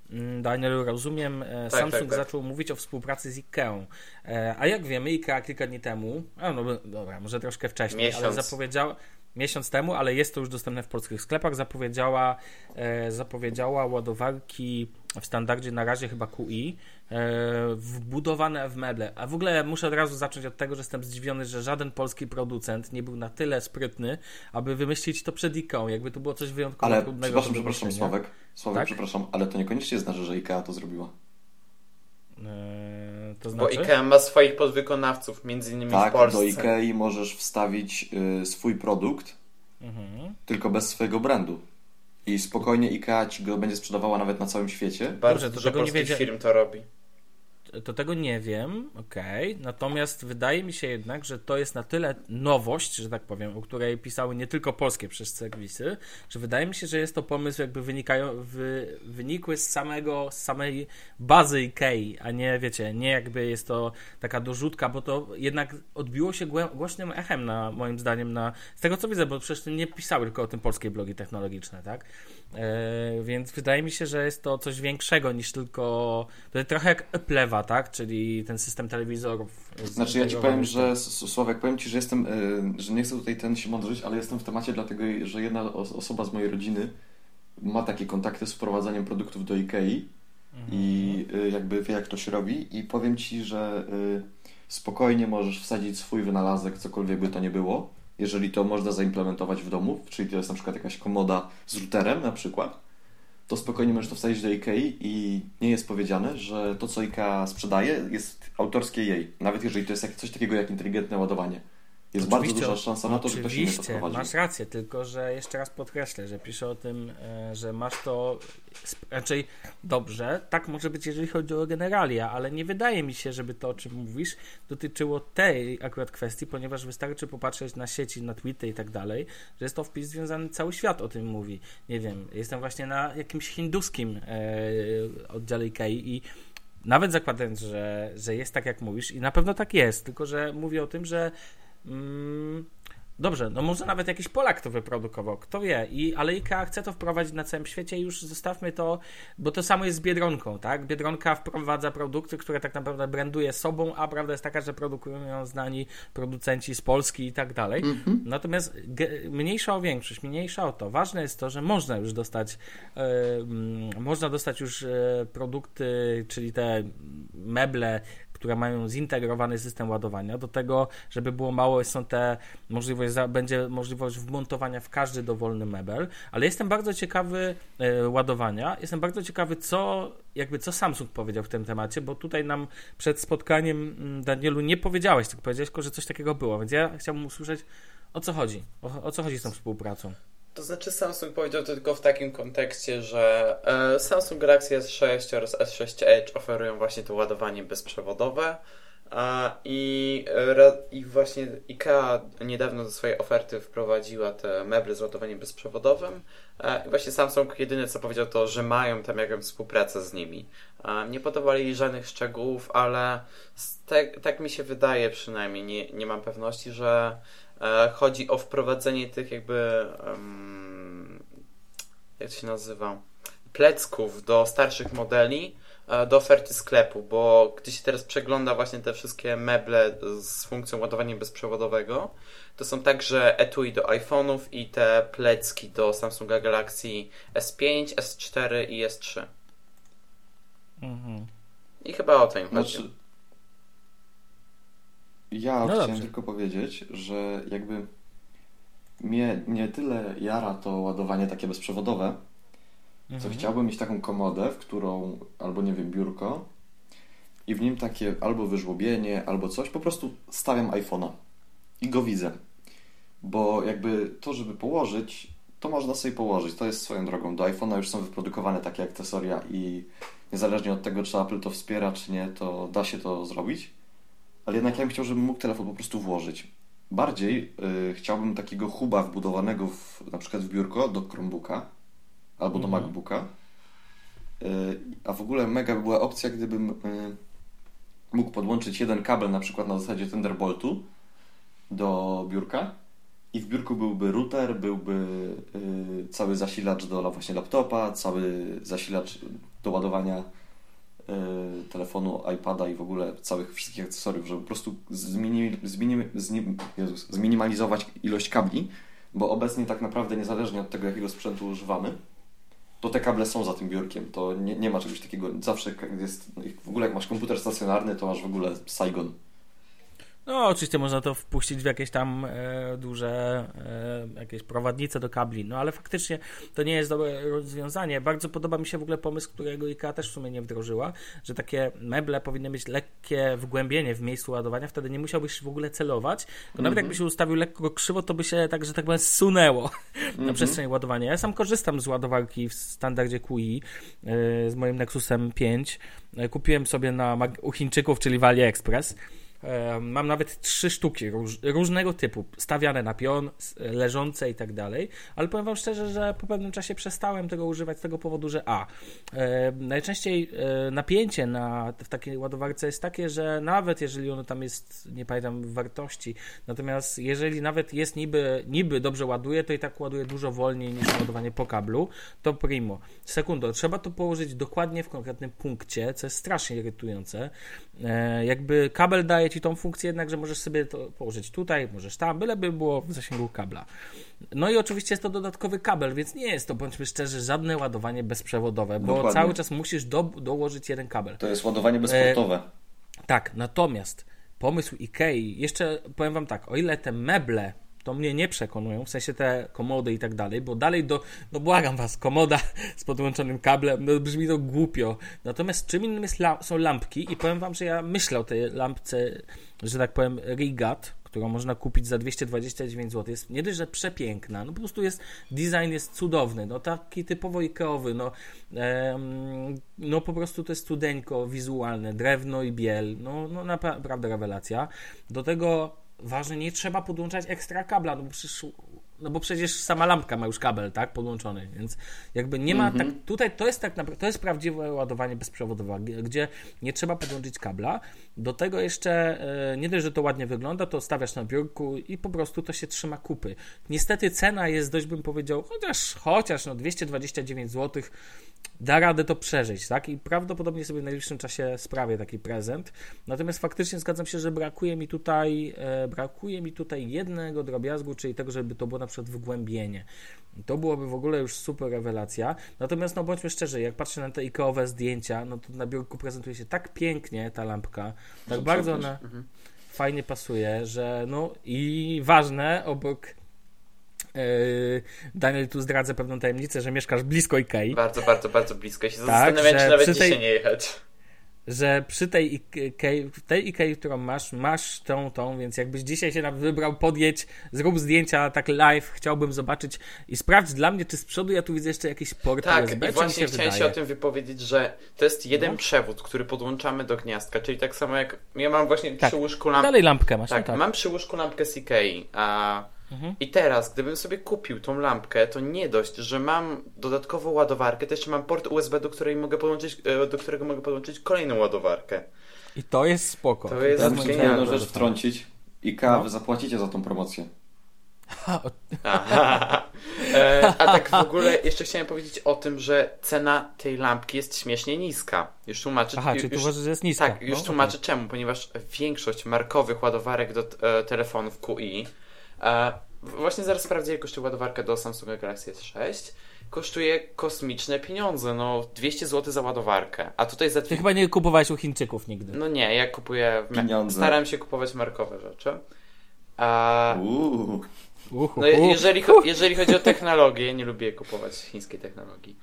mm, Daniel, rozumiem, e, tak, Samsung tak, tak. zaczął mówić o współpracy z IKEA. E, a jak wiemy, IKEA kilka dni temu, a no dobra, może troszkę wcześniej, Miesiąc. ale zapowiedział miesiąc temu, ale jest to już dostępne w polskich sklepach, zapowiedziała, e, zapowiedziała ładowarki w standardzie na razie chyba QI, e, wbudowane w meble. A w ogóle muszę od razu zacząć od tego, że jestem zdziwiony, że żaden polski producent nie był na tyle sprytny, aby wymyślić to przed IKEA. Jakby to było coś wyjątkowo ale, trudnego. Przepraszam, przepraszam, Sławek. Sławek, tak? przepraszam, ale to niekoniecznie znaczy, że IKEA to zrobiła. Eee, to znaczy? Bo IKEA ma swoich podwykonawców, między innymi tak, w Polsce. do IKEA możesz wstawić y, swój produkt, mhm. tylko bez swojego brandu. I spokojnie IKEA ci go będzie sprzedawała nawet na całym świecie. Bardzo dużo polskich firm to robi to tego nie wiem, okej. Okay. Natomiast wydaje mi się jednak, że to jest na tyle nowość, że tak powiem, o której pisały nie tylko polskie przez serwisy, że wydaje mi się, że jest to pomysł jakby wynikają, wy, wynikły z samego, z samej bazy IKEA, a nie, wiecie, nie jakby jest to taka dorzutka, bo to jednak odbiło się głośnym echem na, moim zdaniem, na, z tego co widzę, bo przecież nie pisały tylko o tym polskie blogi technologiczne, tak? E, więc wydaje mi się, że jest to coś większego niż tylko. Trochę jak Applewa, tak? Czyli ten system telewizorów. Znaczy, ja ci powiem, że Sławek, powiem ci, że jestem, e, że nie chcę tutaj ten się mądrzyć, ale jestem w temacie, dlatego że jedna osoba z mojej rodziny ma takie kontakty z wprowadzaniem produktów do IKEA mhm. i e, jakby wie, jak to się robi. I powiem ci, że spokojnie możesz wsadzić swój wynalazek, cokolwiek by to nie było jeżeli to można zaimplementować w domu, czyli to jest na przykład jakaś komoda z routerem na przykład, to spokojnie możesz to wstawić do IKEA i nie jest powiedziane, że to, co IKEA sprzedaje, jest autorskie jej. Nawet jeżeli to jest coś takiego jak inteligentne ładowanie. Jest oczywiście, bardzo duża szansa na to, że to się nie podprowadzi. masz rację, tylko że jeszcze raz podkreślę, że piszę o tym, e, że masz to raczej dobrze. Tak może być, jeżeli chodzi o generalia, ale nie wydaje mi się, żeby to, o czym mówisz, dotyczyło tej akurat kwestii, ponieważ wystarczy popatrzeć na sieci, na tweety i tak dalej, że jest to wpis związany, cały świat o tym mówi. Nie wiem, jestem właśnie na jakimś hinduskim e, oddziale IKEA i nawet zakładając, że, że jest tak, jak mówisz, i na pewno tak jest, tylko że mówię o tym, że Mm, dobrze, no może nawet jakiś Polak to wyprodukował, kto wie, I, ale IKEA chce to wprowadzić na całym świecie i już zostawmy to, bo to samo jest z Biedronką, tak? Biedronka wprowadza produkty, które tak naprawdę branduje sobą, a prawda jest taka, że produkują ją znani producenci z Polski i tak dalej. Mm-hmm. Natomiast ge- mniejsza o większość, mniejsza o to. Ważne jest to, że można już dostać yy, można dostać już yy, produkty, czyli te meble, które mają zintegrowany system ładowania. Do tego, żeby było mało, są te możliwość, będzie możliwość wmontowania w każdy dowolny mebel, ale jestem bardzo ciekawy e, ładowania. Jestem bardzo ciekawy, co jakby co Samsung powiedział w tym temacie, bo tutaj nam przed spotkaniem mm, Danielu nie powiedziałeś, tylko powiedziałeś tylko, że coś takiego było, więc ja chciałbym usłyszeć o co chodzi, o, o co chodzi z tą współpracą. To znaczy Samsung powiedział to tylko w takim kontekście, że e, Samsung Galaxy S6 oraz S6 Edge oferują właśnie to ładowanie bezprzewodowe i, e, i właśnie IKEA niedawno do swojej oferty wprowadziła te meble z ładowaniem bezprzewodowym e, i właśnie Samsung jedyne co powiedział to, że mają tam jakąś współpracę z nimi. Nie podawali żadnych szczegółów, ale te, tak mi się wydaje przynajmniej, nie, nie mam pewności, że chodzi o wprowadzenie tych jakby um, jak to się nazywa plecków do starszych modeli e, do oferty sklepu, bo gdy się teraz przegląda właśnie te wszystkie meble z funkcją ładowania bezprzewodowego, to są także etui do iPhone'ów i te plecki do Samsunga Galaxy S5, S4 i S3. Mhm. I chyba o to im chodzi. Znaczy, ja no chciałem dobrze. tylko powiedzieć, że jakby mnie nie tyle jara to ładowanie takie bezprzewodowe, mhm. co chciałbym mieć taką komodę, w którą, albo nie wiem, biurko i w nim takie albo wyżłobienie, albo coś, po prostu stawiam iPhone'a i go widzę. Bo jakby to, żeby położyć, to można sobie położyć. To jest swoją drogą. Do iPhone'a już są wyprodukowane takie akcesoria i niezależnie od tego, czy Apple to wspiera, czy nie, to da się to zrobić. Ale jednak ja bym chciał, żebym mógł telefon po prostu włożyć. Bardziej y, chciałbym takiego huba wbudowanego w, na przykład w biurko do Chromebooka albo do mhm. MacBooka. Y, a w ogóle mega by była opcja, gdybym y, mógł podłączyć jeden kabel na przykład na zasadzie Thunderboltu do biurka i w biurku byłby router, byłby cały zasilacz do właśnie laptopa, cały zasilacz do ładowania telefonu, iPada i w ogóle całych wszystkich akcesoriów, żeby po prostu zmini, zmini, Jezus, zminimalizować ilość kabli, bo obecnie tak naprawdę niezależnie od tego, jakiego sprzętu używamy, to te kable są za tym biurkiem. To nie, nie ma czegoś takiego. Zawsze jest. W ogóle jak masz komputer stacjonarny, to masz w ogóle Saigon. No, oczywiście można to wpuścić w jakieś tam e, duże e, jakieś prowadnice do kabli, no ale faktycznie to nie jest dobre rozwiązanie. Bardzo podoba mi się w ogóle pomysł, którego IKEA też w sumie nie wdrożyła, że takie meble powinny mieć lekkie wgłębienie w miejscu ładowania, wtedy nie musiałbyś w ogóle celować, tylko nawet -hmm. jakby się ustawił lekko krzywo, to by się tak, że tak powiem, zsunęło <laughs> na mhm. przestrzeni ładowania. Ja sam korzystam z ładowarki w standardzie QI e, z moim Nexusem 5. E, kupiłem sobie na, u Chińczyków, czyli w AliExpress. Mam nawet trzy sztuki róż, różnego typu, stawiane na pion, leżące i tak dalej, ale powiem Wam szczerze, że po pewnym czasie przestałem tego używać z tego powodu, że a, e, najczęściej e, napięcie na, w takiej ładowarce jest takie, że nawet jeżeli ono tam jest, nie pamiętam wartości, natomiast jeżeli nawet jest niby, niby dobrze ładuje, to i tak ładuje dużo wolniej niż ładowanie po kablu, to primo. Sekundo, trzeba to położyć dokładnie w konkretnym punkcie, co jest strasznie irytujące. E, jakby kabel daje ci tą funkcję jednak, że możesz sobie to położyć tutaj, możesz tam, byleby było w zasięgu kabla. No i oczywiście jest to dodatkowy kabel, więc nie jest to, bądźmy szczerzy, żadne ładowanie bezprzewodowe, bo Dokładnie. cały czas musisz do, dołożyć jeden kabel. To jest ładowanie bezportowe. E, tak, natomiast pomysł IKEA, jeszcze powiem Wam tak, o ile te meble to mnie nie przekonują, w sensie te komody i tak dalej, bo dalej do, no błagam was, komoda <laughs> z podłączonym kablem, no brzmi to głupio. Natomiast czym innym jest są lampki i powiem wam, że ja myślę o tej lampce, że tak powiem, Rigat, którą można kupić za 229 zł. Jest nie dość, że przepiękna, no po prostu jest, design jest cudowny, no taki typowo Ikeowy, no, em, no po prostu to jest studeńko wizualne, drewno i biel, no, no naprawdę rewelacja. Do tego ważne, nie trzeba podłączać ekstra kabla, no przecież, no bo przecież sama lampka ma już kabel, tak, podłączony, więc jakby nie ma, tak, mhm. tutaj to jest tak naprawdę, to jest prawdziwe ładowanie bezprzewodowe, gdzie nie trzeba podłączyć kabla, do tego jeszcze e, nie dość, że to ładnie wygląda, to stawiasz na biurku i po prostu to się trzyma kupy. Niestety cena jest dość, bym powiedział, chociaż, chociaż no 229 zł, da radę to przeżyć, tak? I prawdopodobnie sobie w najbliższym czasie sprawię taki prezent. Natomiast faktycznie zgadzam się, że brakuje mi tutaj e, brakuje mi tutaj jednego drobiazgu, czyli tego, żeby to było na przykład wgłębienie. To byłoby w ogóle już super rewelacja. Natomiast no bądźmy szczerzy, jak patrzę na te ikowe zdjęcia, no to na biurku prezentuje się tak pięknie ta lampka, tak bardzo ona mhm. fajnie pasuje, że no i ważne obok Yy, Daniel, tu zdradzę pewną tajemnicę, że mieszkasz blisko Ikei. Bardzo, bardzo, bardzo blisko. Ja się tak, zastanawiam, czy nawet tej... dzisiaj nie jechać. Że przy tej Ikei, tej Ikei, którą masz, masz tą, tą, więc jakbyś dzisiaj się wybrał, podjedź, zrób zdjęcia tak live, chciałbym zobaczyć i sprawdź dla mnie, czy z przodu ja tu widzę jeszcze jakiś port tak, USB, i właśnie się chciałem się o tym wypowiedzieć, że to jest jeden no. przewód, który podłączamy do gniazdka, czyli tak samo jak ja mam właśnie tak. przy łóżku lampkę. Dalej lampkę masz. Tak, no tak, mam przy łóżku lampkę z Ikei, a Mhm. I teraz, gdybym sobie kupił tą lampkę, to nie dość, że mam dodatkową ładowarkę, to jeszcze mam port USB, do, której mogę podłączyć, e, do którego mogę podłączyć kolejną ładowarkę. I to jest spoko. To jest ja muszę jedną rzecz wtrącić. I no. wy zapłacicie za tą promocję. <laughs> e, a tak w ogóle jeszcze chciałem powiedzieć o tym, że cena tej lampki jest śmiesznie niska. Już tłumaczę. Aha, już, czyli tu uważasz, że jest niska. Tak, już no, tłumaczę okay. czemu, ponieważ większość markowych ładowarek do e, telefonów QI właśnie zaraz sprawdzę, ile kosztuje ładowarka do Samsunga Galaxy S6. Kosztuje kosmiczne pieniądze, no 200 zł za ładowarkę. A tutaj za... Ty chyba nie kupowałeś u Chińczyków nigdy. No nie, ja kupuję... Pieniądze. Staram się kupować markowe rzeczy. A... No, jeżeli, jeżeli chodzi o technologię, nie lubię kupować chińskiej technologii.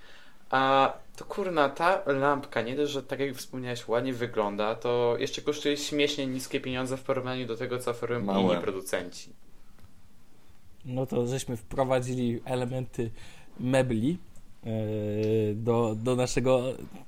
A to kurna, ta lampka, nie dość, że tak jak wspomniałeś, ładnie wygląda, to jeszcze kosztuje śmiesznie niskie pieniądze w porównaniu do tego, co oferują inni producenci no to żeśmy wprowadzili elementy mebli e, do, do naszego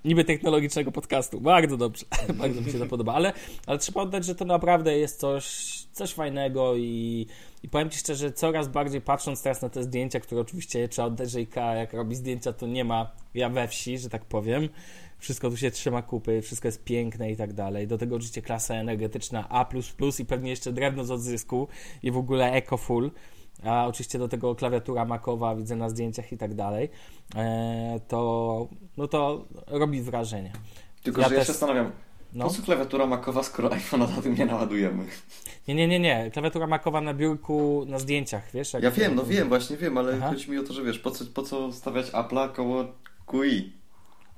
niby technologicznego podcastu. Bardzo dobrze, <laughs> bardzo mi się to podoba, ale, ale trzeba oddać, że to naprawdę jest coś, coś fajnego i, i powiem Ci szczerze, coraz bardziej patrząc teraz na te zdjęcia, które oczywiście trzeba oddać, że IKEA jak robi zdjęcia, to nie ma ja we wsi, że tak powiem. Wszystko tu się trzyma kupy, wszystko jest piękne i tak dalej. Do tego oczywiście klasa energetyczna A++ i pewnie jeszcze drewno z odzysku i w ogóle eco full a oczywiście do tego klawiatura makowa widzę na zdjęciach i tak dalej, e, to, no to robi wrażenie. Tylko, ja że też... ja się zastanawiam, no. po co klawiatura makowa, skoro iPhone'a na tym nie naładujemy? Nie, nie, nie, nie. Klawiatura makowa na biurku, na zdjęciach, wiesz? ja wiem, no wiem, właśnie wiem, ale Aha. chodzi mi o to, że wiesz, po co, po co stawiać Apple'a koło QI?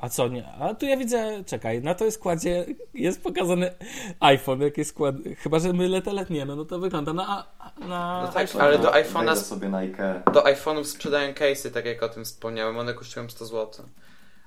A co nie? A tu ja widzę, czekaj, na to składzie jest pokazany iPhone, jaki skład. Chyba, że mylę te letniemy, no to wygląda na. na no tak, iPhone. ale do iPhone'a. sobie na Ikea. Do iPhone'ów sprzedają case'y, tak jak o tym wspomniałem, one kosztują 100 zł.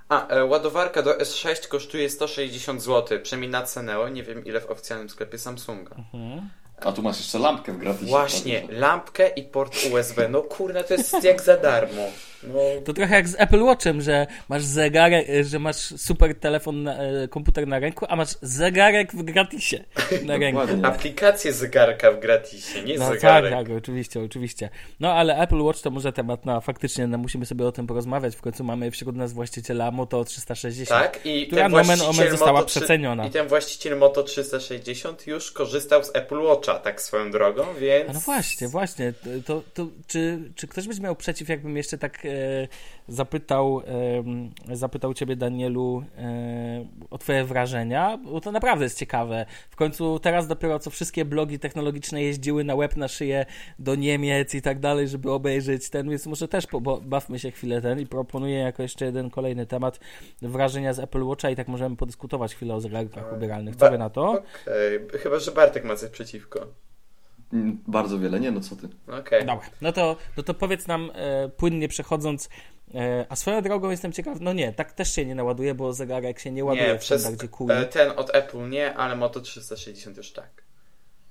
A, e, ładowarka do S6 kosztuje 160 zł, przynajmniej na Ceneo, nie wiem ile w oficjalnym sklepie Samsunga. Mhm. A tu masz jeszcze lampkę w gratisie. Właśnie, lampkę i port USB. No kurde, to jest jak za darmo. No. To trochę jak z Apple Watchem, że masz zegarek, że masz super telefon, na, e, komputer na ręku, a masz zegarek w gratisie <laughs> na ręku. Aplikację zegarka w gratisie, nie no, zegarek. Tak, tak, oczywiście, oczywiście. No ale Apple Watch to może temat na faktycznie, no, musimy sobie o tym porozmawiać. W końcu mamy wśród nas właściciela Moto 360, tak, i która nomen omen została Moto przeceniona. I ten właściciel Moto 360 już korzystał z Apple Watcha, tak swoją drogą, więc... A no właśnie, właśnie. To, to, czy, czy ktoś będzie miał przeciw, jakbym jeszcze tak E, zapytał, zapytał Ciebie, Danielu, e, o Twoje wrażenia, bo to naprawdę jest ciekawe. W końcu teraz dopiero co wszystkie blogi technologiczne jeździły na łeb na szyję do Niemiec i tak dalej, żeby obejrzeć ten, więc może też bawmy się chwilę ten i proponuję jako jeszcze jeden kolejny temat wrażenia z Apple Watcha i tak możemy podyskutować chwilę o zegarkach ubieralnych. Co na to? Okej, okay. chyba, że Bartek ma coś przeciwko. Bardzo wiele, nie no co ty. Okej. Okay. Dobra, no to, no to powiedz nam e, płynnie przechodząc, e, a swoją drogą jestem ciekaw, no nie, tak też się nie naładuje, bo zegarek się nie ładuje nie, przez, tak, gdzie e, Ten od Apple nie, ale Moto 360 już tak.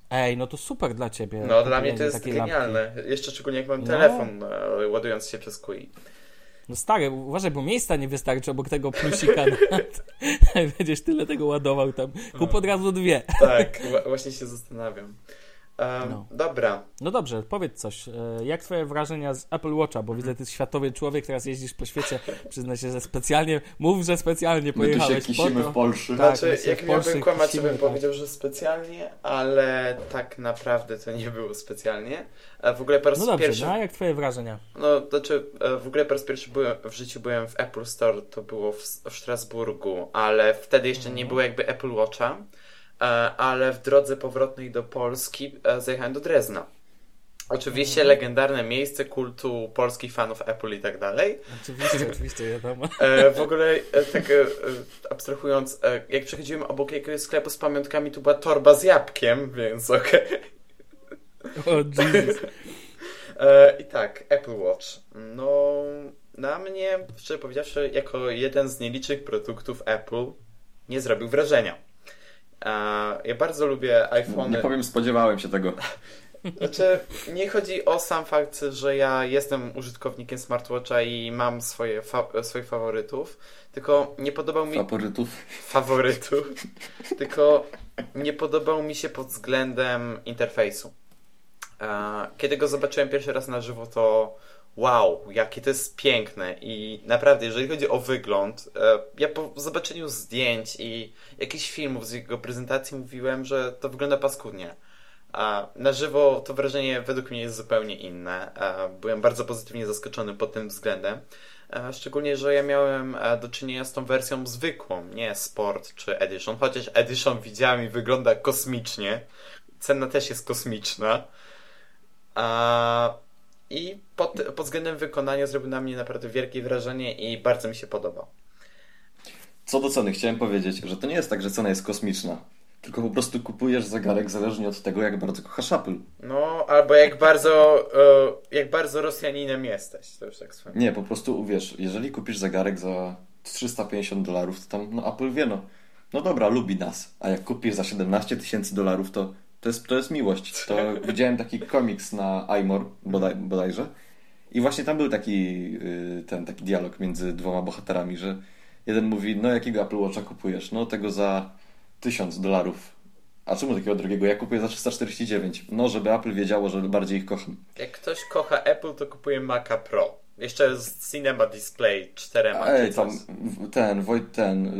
Ej, no to super dla ciebie. No dla mnie to jest genialne. Lampki. Jeszcze szczególnie jak mam no. telefon e, ładujący się przez QI. No stary, uważaj, bo miejsca nie wystarczy obok tego plusika. <laughs> Będziesz tyle tego ładował tam. Kup no. od razu dwie. Tak, właśnie się zastanawiam no. Dobra. No dobrze, powiedz coś. E, jak twoje wrażenia z Apple Watcha? Bo widzę, ty światowy człowiek, teraz jeździsz po świecie. Przyznaj się, że specjalnie, mów, że specjalnie pojechałeś. My tu się kisimy po w Polsce. Tak, znaczy, jak miałbym kłamać, to bym tak. powiedział, że specjalnie, ale tak naprawdę to nie było specjalnie. W ogóle po raz no dobrze, pierwszy... no a jak twoje wrażenia? No, znaczy, e, w ogóle po raz pierwszy byłem, w życiu byłem w Apple Store, to było w, w Strasburgu, ale wtedy jeszcze nie mhm. było jakby Apple Watcha. E, ale w drodze powrotnej do Polski e, zajechałem do Drezna. Oczywiście mm. legendarne miejsce kultu polskich fanów Apple i tak dalej. Oczywiście, oczywiście, wiadomo. E, w ogóle tak abstrahując, jak przechodziłem obok jakiegoś sklepu z pamiątkami, tu była torba z jabłkiem, więc okej. Okay. O, Jesus. I tak, Apple Watch. No, na mnie, szczerze powiedziawszy, jako jeden z nielicznych produktów Apple, nie zrobił wrażenia. Ja bardzo lubię iPhone. Nie powiem, spodziewałem się tego. Znaczy, nie chodzi o sam fakt, że ja jestem użytkownikiem smartwatcha i mam swoje fa swoich faworytów, tylko nie podobał mi... Faworytów? Faworytów. tylko nie podobał mi się pod względem interfejsu. Kiedy go zobaczyłem pierwszy raz na żywo, to wow, jakie to jest piękne i naprawdę, jeżeli chodzi o wygląd, e, ja po zobaczeniu zdjęć i jakichś filmów z jego prezentacji mówiłem, że to wygląda paskudnie. A na żywo to wrażenie według mnie jest zupełnie inne. Byłem bardzo pozytywnie zaskoczony pod tym względem. Szczególnie, że ja miałem do czynienia z tą wersją zwykłą, nie Sport czy Edition. Chociaż Edition widziałem i wygląda kosmicznie. Cena też jest kosmiczna. I pod, pod względem wykonania zrobił na mnie naprawdę wielkie wrażenie i bardzo mi się podobał. Co do ceny, chciałem powiedzieć, że to nie jest tak, że cena jest kosmiczna. Tylko po prostu kupujesz zegarek zależnie od tego, jak bardzo kochasz Apple. No, albo jak bardzo, e, jak bardzo Rosjaninem jesteś. To już tak swoje. Nie, po prostu wiesz, jeżeli kupisz zegarek za 350 dolarów, to tam no, Apple wie, no, no dobra, lubi nas. A jak kupisz za 17 tysięcy dolarów, to, to, jest, to jest miłość. To widziałem taki komiks na iMore bodaj, bodajże. I właśnie tam był taki, y, ten, taki dialog między dwoma bohaterami, że jeden mówi, no jakiego Apple Watcha kupujesz? No tego za 1000 dolarów. A czemu takiego drugiego? Ja kupuję za 349. No, żeby Apple wiedziało, że bardziej ich kocham. Jak ktoś kocha Apple, to kupuje Maca Pro. Jeszcze z Cinema Display 4 Ej, tam ten, Wojt, ten,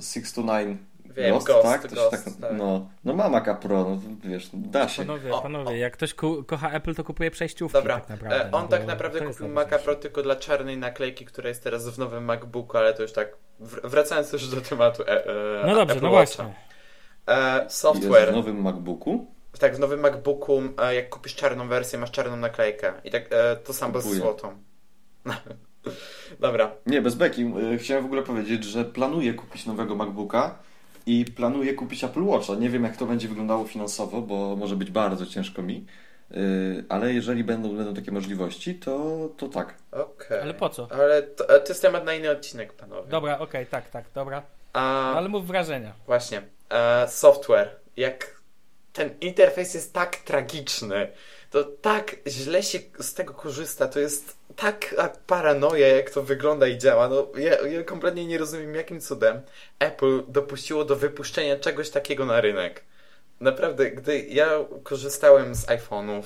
629 Wiem, Ghost, Ghost, tak? Ghost, tak, tak. No, no ma Maca Pro, no, wiesz, da się. Panowie, panowie, jak ktoś kocha Apple, to kupuje przejściówki Dobra, tak naprawdę. E, on no, tak naprawdę kupił Maca Pro tylko dla czarnej naklejki, która jest teraz w nowym MacBooku, ale to już tak, wracając już do tematu e, e, No dobrze, Apple no właśnie. E, software. Jest w nowym MacBooku? Tak, w nowym MacBooku, e, jak kupisz czarną wersję, masz czarną naklejkę. I tak e, to samo z złotą. <laughs> Dobra. Nie, bez beki. Chciałem w ogóle powiedzieć, że planuję kupić nowego MacBooka i planuję kupić Apple Watcha. Nie wiem, jak to będzie wyglądało finansowo, bo może być bardzo ciężko mi. Ale jeżeli będą, będą takie możliwości, to, to tak. Okej. Okay. Ale po co? Ale to, to jest temat na inny odcinek, panowie. Dobra, okej, okay, tak, tak, dobra. A... Ale mów wrażenia. Właśnie. E, software. Jak ten interfejs jest tak tragiczny, to tak źle się z tego korzysta, to jest tak paranoja, jak to wygląda i działa. No, ja, ja kompletnie nie rozumiem, jakim cudem Apple dopuściło do wypuszczenia czegoś takiego na rynek. Naprawdę, gdy ja korzystałem z iPhone'ów,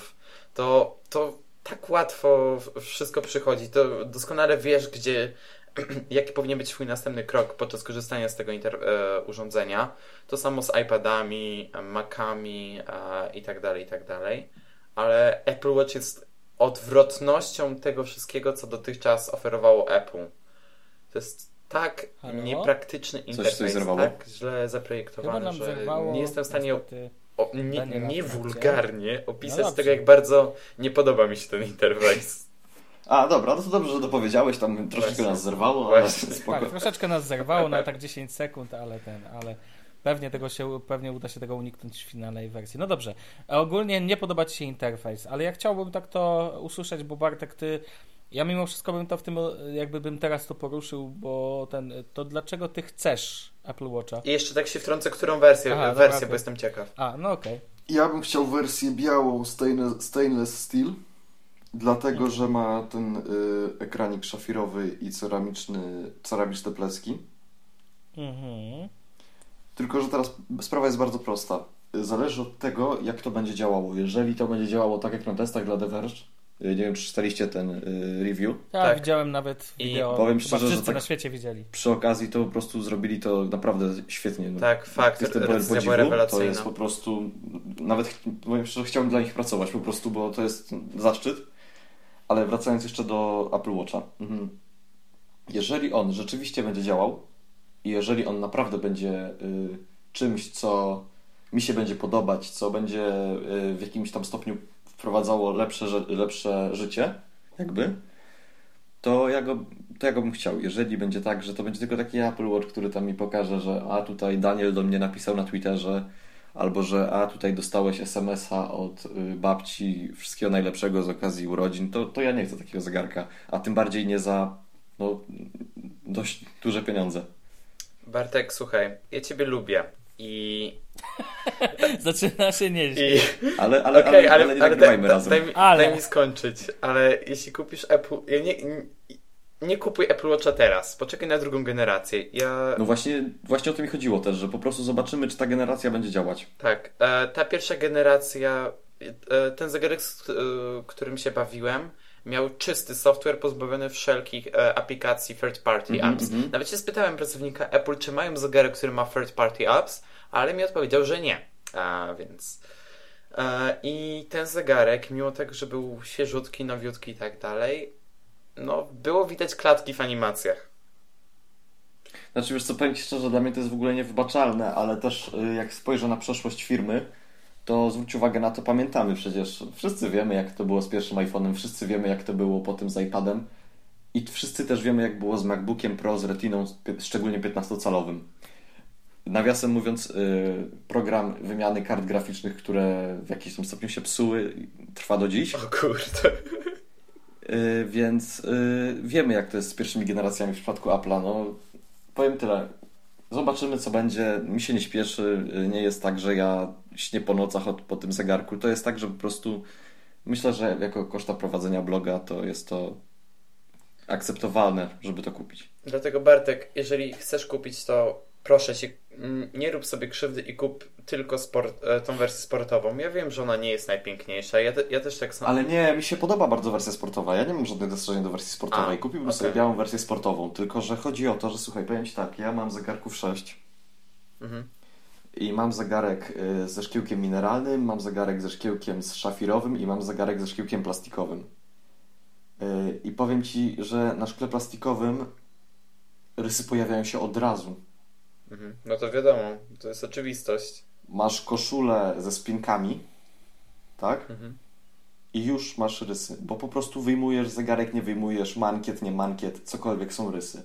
to, to tak łatwo wszystko przychodzi. To doskonale wiesz, gdzie <clears throat> jaki powinien być Twój następny krok podczas korzystania z tego e, urządzenia. To samo z iPadami, Macami e, tak tak dalej. Ale Apple Watch jest odwrotnością tego wszystkiego, co dotychczas oferowało Apple. To jest tak Halo? niepraktyczny interfejs, tak źle zaprojektowany, że nie jestem w stanie o, nie, nie wulgarnie opisać no tego, jak bardzo nie podoba mi się ten interfejs. A, dobra, no to dobrze, że dopowiedziałeś, tam troszeczkę nas zerwało, ale spoko. Tak, troszeczkę nas zerwało na tak <laughs> 10 sekund, ale ten, ale pewnie tego się, pewnie uda się tego uniknąć w finalnej wersji. No dobrze, ogólnie nie podoba Ci się interfejs, ale ja chciałbym tak to usłyszeć, bo Bartek, Ty ja mimo wszystko bym to w tym, jakby bym teraz to poruszył, bo ten, to dlaczego ty chcesz Apple Watcha? I jeszcze tak się wtrącę, którą wersję, Aha, wersję dobra, bo okay. jestem ciekaw. A, no okej. Okay. Ja bym chciał wersję białą stainless, stainless steel, dlatego, mhm. że ma ten y, ekranik szafirowy i ceramiczny, ceramiczne pleski. Mhm. Tylko, że teraz sprawa jest bardzo prosta. Zależy od tego, jak to będzie działało. Jeżeli to będzie działało tak jak na testach dla The Verge, nie wiem, czy czytaliście ten y, review. Tak, tak, widziałem nawet wideo. I powiem szczerze, że tak na świecie widzieli. Przy okazji to po prostu zrobili to naprawdę świetnie. No, tak, fakt. Jestem podziwu, to jest po prostu, nawet powiem szczerze, chciałbym dla nich pracować po prostu, bo to jest zaszczyt. Ale wracając jeszcze do Apple Watcha. Mhm. Jeżeli on rzeczywiście będzie działał i jeżeli on naprawdę będzie y, czymś, co mi się będzie podobać, co będzie y, w jakimś tam stopniu wprowadzało lepsze, lepsze życie, jakby, to ja, go, to ja go bym chciał. Jeżeli będzie tak, że to będzie tylko taki Apple Watch, który tam mi pokaże, że a tutaj Daniel do mnie napisał na Twitterze, albo że a tutaj dostałeś SMS-a od y, babci wszystkiego najlepszego z okazji urodzin, to, to ja nie chcę takiego zegarka, a tym bardziej nie za no, dość duże pieniądze. Bartek, słuchaj, ja ciebie lubię i... <laughs> Zaczyna się nieźle. i... Ale, ale, Okej, ale, ale, nie nagrywajmy daj, razem. daj, Ale. daj mi skończyć, ale jeśli kupisz Apple... Ja nie, nie, nie kupuj Apple Watcha teraz, poczekaj na drugą generację. Ja... No właśnie, właśnie o to mi chodziło też, że po prostu zobaczymy, czy ta generacja będzie działać. Tak, e, ta pierwsza generacja, e, ten zegarek, z e, którym się bawiłem, miał czysty software pozbawiony wszelkich e, aplikacji third party Mhm, apps. mhm. Nawet się spytałem pracownika Apple, czy mają zegarek, który ma third party apps, ale mi odpowiedział, że nie. A więc. E, I ten zegarek, mimo tego, że był świeżutki, nowiutki i tak dalej, no, było widać klatki w animacjach. Znaczy wiesz co, powiem Ci szczerze, dla mnie to jest w ogóle niewybaczalne, ale też y, jak spojrzę na przeszłość firmy, to zwróć uwagę na to, pamiętamy przecież, wszyscy wiemy jak to było z pierwszym iPhone'em, wszyscy wiemy jak to było potem z iPadem i wszyscy też wiemy jak było z MacBookiem Pro z Retiną, szczególnie 15-calowym. Nawiasem mówiąc, y, program wymiany kart graficznych, które w jakimś tam stopniu się psuły, trwa do dziś. O kurde. Y, więc y, wiemy, jak to jest z pierwszymi generacjami w przypadku Apple'a. No, powiem tyle. Zobaczymy, co będzie. Mi się nie śpieszy. Y, Nie jest tak, że ja śnię po nocach od, po tym zegarku. To jest tak, że po prostu myślę, że jako koszta prowadzenia bloga to jest to akceptowalne, żeby to kupić. Dlatego Bartek, jeżeli chcesz kupić to, proszę mm, nie rób sobie krzywdy i kup tylko sport, e, tą wersję sportową. Ja wiem, że ona nie jest najpiękniejsza. Ja, te, ja też tak samo. Ale nie, mi się podoba bardzo wersja sportowa. Ja nie mam żadnych zastrzeżeń do wersji sportowej. A, Kupiłbym okej. sobie białą wersję sportową, tylko że chodzi o to, że słuchaj, powiem Ci tak, ja mam zegarków 6 Mhm. I mam zegarek y, ze szkiełkiem mineralnym, mam zegarek ze szkiełkiem szafirowym i mam zegarek ze szkiełkiem plastikowym. Y, I powiem Ci, że na szkle plastikowym rysy pojawiają się od razu. Mhm. No to wiadomo, to jest oczywistość. Masz koszulę ze spinkami, tak? Mhm. I już masz rysy, bo po prostu wyjmujesz zegarek, nie wyjmujesz, mankiet, nie mankiet, cokolwiek są rysy.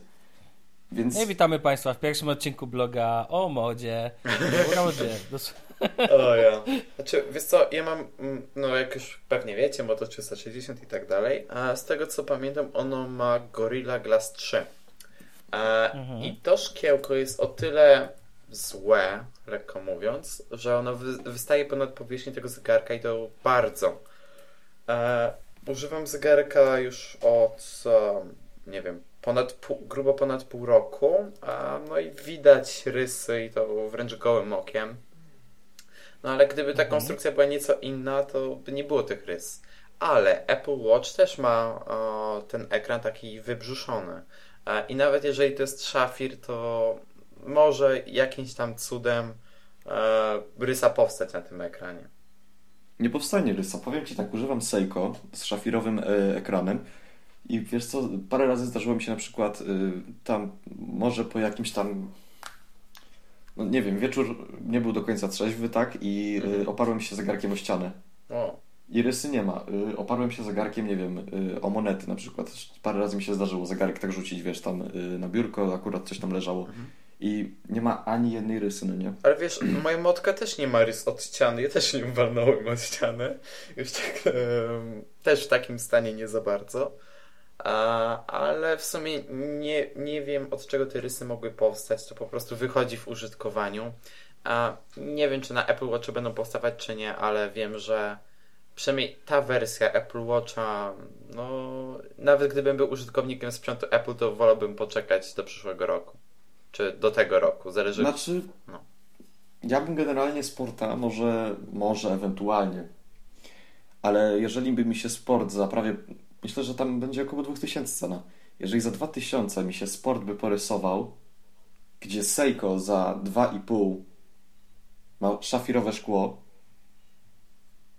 Więc No i witamy Państwa w pierwszym odcinku bloga o modzie. <laughs> O modzie. Dos- O ja. Znaczy, wiesz co, ja mam, mm, no jak już pewnie wiecie, Moto 360 i tak dalej, a z tego co pamiętam, ono ma Gorilla Glass 3. E, Mhm. I to szkiełko jest o tyle złe, lekko mówiąc, że ono wy, wystaje ponad powierzchnię tego zegarka i to bardzo. E, używam zegarka już od, e, nie wiem, ponad pół, grubo ponad pół roku, no i widać rysy i to wręcz gołym okiem. No ale gdyby ta Mhm. konstrukcja była nieco inna, to by nie było tych rys. Ale Apple Watch też ma e, ten ekran taki wybrzuszony. E, I nawet jeżeli to jest szafir, to może jakimś tam cudem e, rysa powstać na tym ekranie. Nie powstanie rysa. Powiem Ci tak, używam Seiko z szafirowym e, ekranem i wiesz co, parę razy zdarzyło mi się na przykład y, tam, może po jakimś tam, no nie wiem, wieczór nie był do końca trzeźwy, tak? I Mhm. oparłem się zegarkiem o ścianę. O, I rysy nie ma. Y, oparłem się zegarkiem, nie wiem, y, o monety na przykład. Parę razy mi się zdarzyło zegarek tak rzucić, wiesz, tam y, na biurko, akurat coś tam leżało. Mhm. I nie ma ani jednej rysy, no nie? ale wiesz, <clears throat> moja motka też nie ma rys od ściany. Ja też nie walnąłem od ściany. Już tak, em, też w takim stanie nie za bardzo. A, ale w sumie nie, nie wiem od czego te rysy mogły powstać. To po prostu wychodzi w użytkowaniu. A, nie wiem, czy na Apple Watchu będą powstawać, czy nie, ale wiem, że przynajmniej ta wersja Apple Watcha, no nawet gdybym był użytkownikiem sprzętu Apple, to wolałbym poczekać do przyszłego roku. Czy do tego roku, zależy. Znaczy, No. ja bym generalnie sporta, może, może ewentualnie, ale jeżeli by mi się sport za prawie, myślę, że tam będzie około 2000 cena. Jeżeli za 2000 mi się sport by porysował, gdzie Seiko za 2,5 ma szafirowe szkło,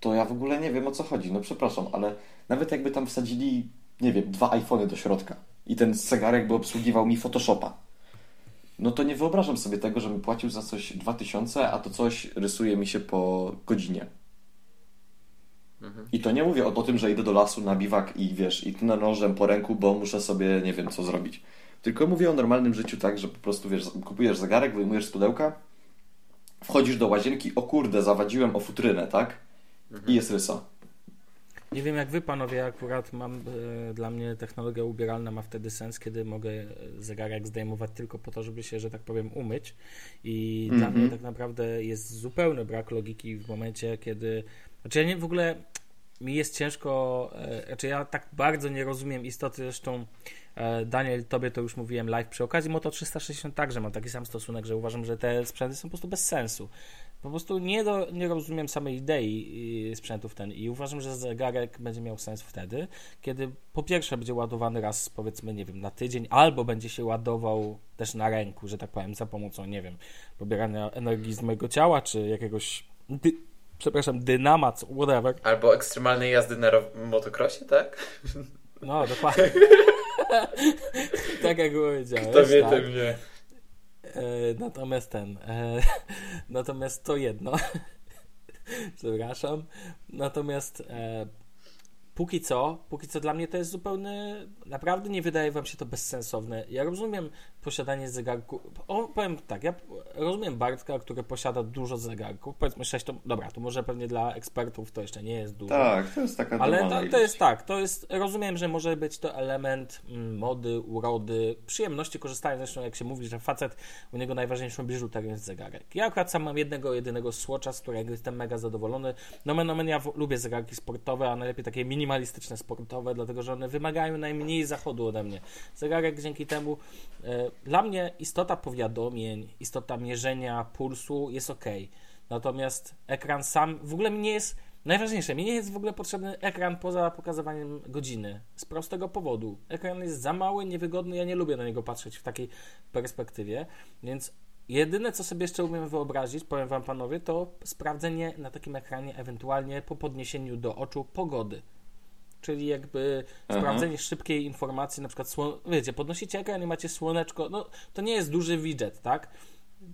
to ja w ogóle nie wiem o co chodzi. No przepraszam, ale nawet jakby tam wsadzili, nie wiem, dwa iPhony do środka i ten zegarek by obsługiwał mi Photoshopa, no to nie wyobrażam sobie tego, żebym płacił za coś 2000, a to coś rysuje mi się po godzinie. Mhm. I to nie mówię o, o tym, że idę do lasu na biwak i wiesz, i tnę nożem po ręku, bo muszę sobie nie wiem co zrobić. Tylko mówię o normalnym życiu tak, że po prostu wiesz, kupujesz zegarek, wyjmujesz z pudełka, wchodzisz do łazienki, o kurde, zawadziłem o futrynę, tak? I jest rysa. Nie wiem jak wy panowie, akurat mam, e, dla mnie technologia ubieralna ma wtedy sens, kiedy mogę zegarek zdejmować tylko po to, żeby się, że tak powiem, umyć i mm -hmm. dla mnie tak naprawdę jest zupełny brak logiki w momencie, kiedy, znaczy ja nie w ogóle, mi jest ciężko, e, znaczy ja tak bardzo nie rozumiem istoty, zresztą e, Daniel, tobie to już mówiłem live przy okazji Moto 360 także mam taki sam stosunek, że uważam, że te sprzęty są po prostu bez sensu. Po prostu nie, do, nie rozumiem samej idei sprzętów ten i uważam, że zegarek będzie miał sens wtedy, kiedy po pierwsze będzie ładowany raz powiedzmy, nie wiem, na tydzień, albo będzie się ładował też na ręku, że tak powiem, za pomocą, nie wiem, pobierania energii z mojego ciała, czy jakiegoś przepraszam, dynama, whatever. Albo ekstremalnej jazdy na motocrossie, tak? No, dokładnie. <laughs> tak jak powiedziałeś. Kto wie, tak. ten wie. E, natomiast ten, e, <laughs> natomiast to jedno, <laughs> przepraszam, natomiast e, póki co, póki co dla mnie to jest zupełnie, naprawdę nie wydaje wam się to bezsensowne. Ja rozumiem posiadanie zegarku, o, powiem tak, ja rozumiem Bartka, który posiada dużo zegarków, powiedzmy 6, to, dobra, to może pewnie dla ekspertów to jeszcze nie jest dużo. Tak, to jest taka Ale to, to jest tak, to jest, rozumiem, że może być to element mm, mody, urody, przyjemności korzystania, zresztą jak się mówi, że facet, u niego najważniejszą biżuterią jest zegarek. Ja akurat sam mam jednego, jedynego Swatcha, z którego jestem mega zadowolony. No men, no ja lubię zegarki sportowe, a najlepiej takie minimalistyczne sportowe, dlatego, że one wymagają najmniej zachodu ode mnie. Zegarek dzięki temu e, dla mnie istota powiadomień, istota mierzenia pulsu jest ok. Natomiast ekran sam w ogóle mi nie jest. Najważniejsze, mi nie jest w ogóle potrzebny ekran poza pokazywaniem godziny. Z prostego powodu. Ekran jest za mały, niewygodny, ja nie lubię na niego patrzeć w takiej perspektywie, więc jedyne, co sobie jeszcze umiem wyobrazić, powiem Wam panowie, to sprawdzenie na takim ekranie, ewentualnie po podniesieniu do oczu pogody czyli jakby Aha. sprawdzenie szybkiej informacji, na przykład, wiecie, podnosicie ekran i macie słoneczko, no to nie jest duży widget, tak?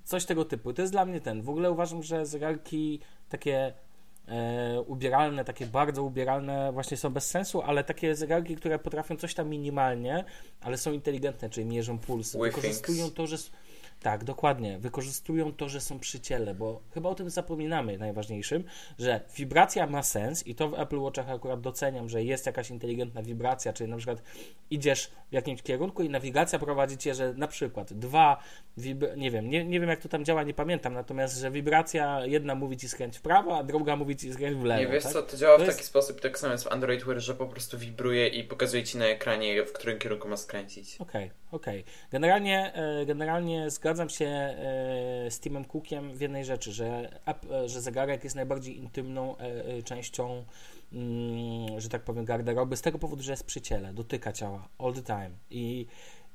Coś tego typu. To jest dla mnie ten. W ogóle uważam, że zegarki takie e, ubieralne, takie bardzo ubieralne właśnie są bez sensu, ale takie zegarki, które potrafią coś tam minimalnie, ale są inteligentne, czyli mierzą puls, wykorzystują to, że tak, dokładnie. Wykorzystują to, że są przy ciele, bo chyba o tym zapominamy najważniejszym, że wibracja ma sens i to w Apple Watchach akurat doceniam, że jest jakaś inteligentna wibracja, czyli na przykład idziesz w jakimś kierunku i nawigacja prowadzi cię, że na przykład dwa, nie wiem, nie, nie wiem jak to tam działa, nie pamiętam, natomiast, że wibracja jedna mówi ci skręć w prawo, a druga mówi ci skręć w lewo. Nie wiesz tak? co, to działa to w taki jest... sposób, tak samo jest w Android Wear, że po prostu wibruje i pokazuje ci na ekranie, w którym kierunku ma skręcić. Okej, okay, okej. Okay. Generalnie, e, generalnie zgadzam zgadzam się e, z Timem Cookiem w jednej rzeczy, że, że zegarek jest najbardziej intymną e, e, częścią, mm, że tak powiem, garderoby, z tego powodu, że jest przy ciele, dotyka ciała all the time. I,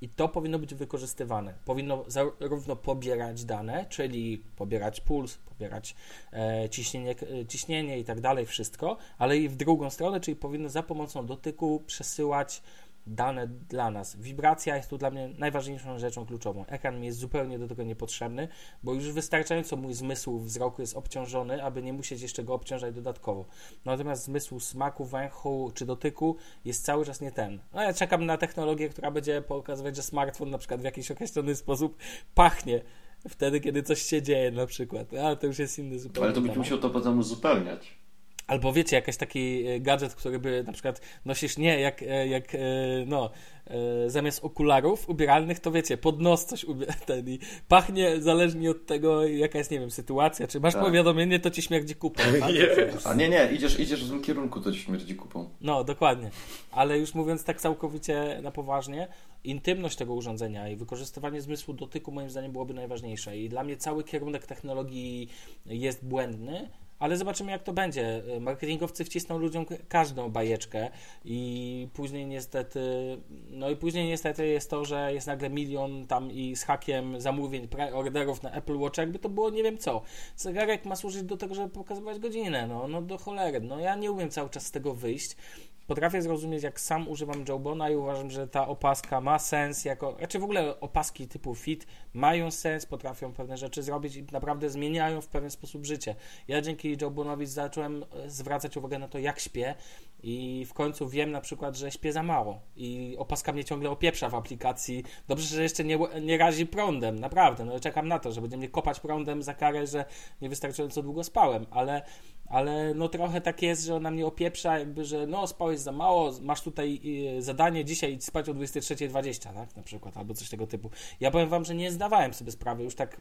i to powinno być wykorzystywane. Powinno zarówno pobierać dane, czyli pobierać puls, pobierać e, ciśnienie, ciśnienie i tak dalej, wszystko, ale i w drugą stronę, czyli powinno za pomocą dotyku przesyłać dane dla nas. Wibracja jest tu dla mnie najważniejszą rzeczą kluczową. Ekran mi jest zupełnie do tego niepotrzebny, bo już wystarczająco mój zmysł wzroku jest obciążony, aby nie musieć jeszcze go obciążać dodatkowo. Natomiast zmysł smaku, węchu czy dotyku jest cały czas nie ten. No ja czekam na technologię, która będzie pokazywać, że smartfon na przykład w jakiś określony sposób pachnie wtedy, kiedy coś się dzieje na przykład. Ale to już jest inny zupełnie Ale to byś musiał to potem uzupełniać. Albo wiecie, jakiś taki e, gadżet, który by na przykład nosisz nie jak, e, jak e, no, zamiast okularów ubieralnych, to wiecie, pod nos coś <laughs> ten i pachnie zależnie od tego, jaka jest, nie wiem, sytuacja. Czy masz tak. powiadomienie, to ci śmierdzi kupą. <laughs> Tak? Yes. A nie, nie, idziesz, idziesz w złym kierunku, to ci śmierdzi kupą. No, dokładnie. Ale już mówiąc tak całkowicie na poważnie, intymność tego urządzenia i wykorzystywanie zmysłu dotyku moim zdaniem byłoby najważniejsze. I dla mnie cały kierunek technologii jest błędny, ale zobaczymy, jak to będzie. Marketingowcy wcisną ludziom każdą bajeczkę i później niestety, no i później niestety jest to, że jest nagle milion tam i z hakiem zamówień, orderów na Apple Watch, jakby to było nie wiem co. Zegarek ma służyć do tego, żeby pokazywać godzinę, no, no do cholery. No ja nie umiem cały czas z tego wyjść potrafię zrozumieć, jak sam używam Jawbona i uważam, że ta opaska ma sens jako, raczej znaczy w ogóle opaski typu fit mają sens, potrafią pewne rzeczy zrobić i naprawdę zmieniają w pewien sposób życie. Ja dzięki Jawbonowi zacząłem e, zwracać uwagę na to, jak śpię i w końcu wiem na przykład, że śpię za mało i opaska mnie ciągle opieprza w aplikacji. Dobrze, że jeszcze nie, nie razi prądem, naprawdę. No czekam na to, że będzie mnie kopać prądem za karę, że niewystarczająco długo spałem, ale ale no trochę tak jest, że ona mnie opieprza, jakby, że no spałeś za mało, masz tutaj y, zadanie dzisiaj spać o 23.20, tak, na przykład, albo coś tego typu. Ja powiem wam, że nie zdawałem sobie sprawy, już tak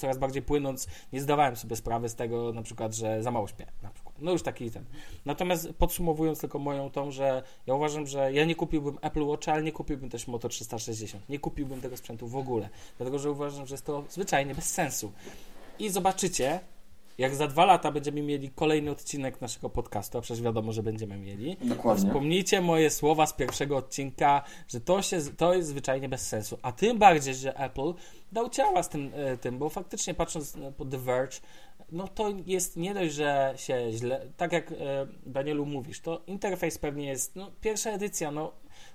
coraz bardziej płynąc, nie zdawałem sobie sprawy z tego na przykład, że za mało śpię, na przykład. No już taki ten. Natomiast podsumowując tylko moją tą, że ja uważam, że ja nie kupiłbym Apple Watch, ale nie kupiłbym też Moto 360. Nie kupiłbym tego sprzętu w ogóle, dlatego że uważam, że jest to zwyczajnie bez sensu. I zobaczycie, jak za dwa lata będziemy mieli kolejny odcinek naszego podcastu, a przecież wiadomo, że będziemy mieli. Dokładnie. Wspomnijcie moje słowa z pierwszego odcinka, że to, się, to jest zwyczajnie bez sensu. A tym bardziej, że Apple dał ciała z tym, e, tym bo faktycznie patrząc po The Verge, no to jest nie dość, że się źle, tak jak e, Danielu mówisz, to interfejs pewnie jest, no pierwsza edycja, no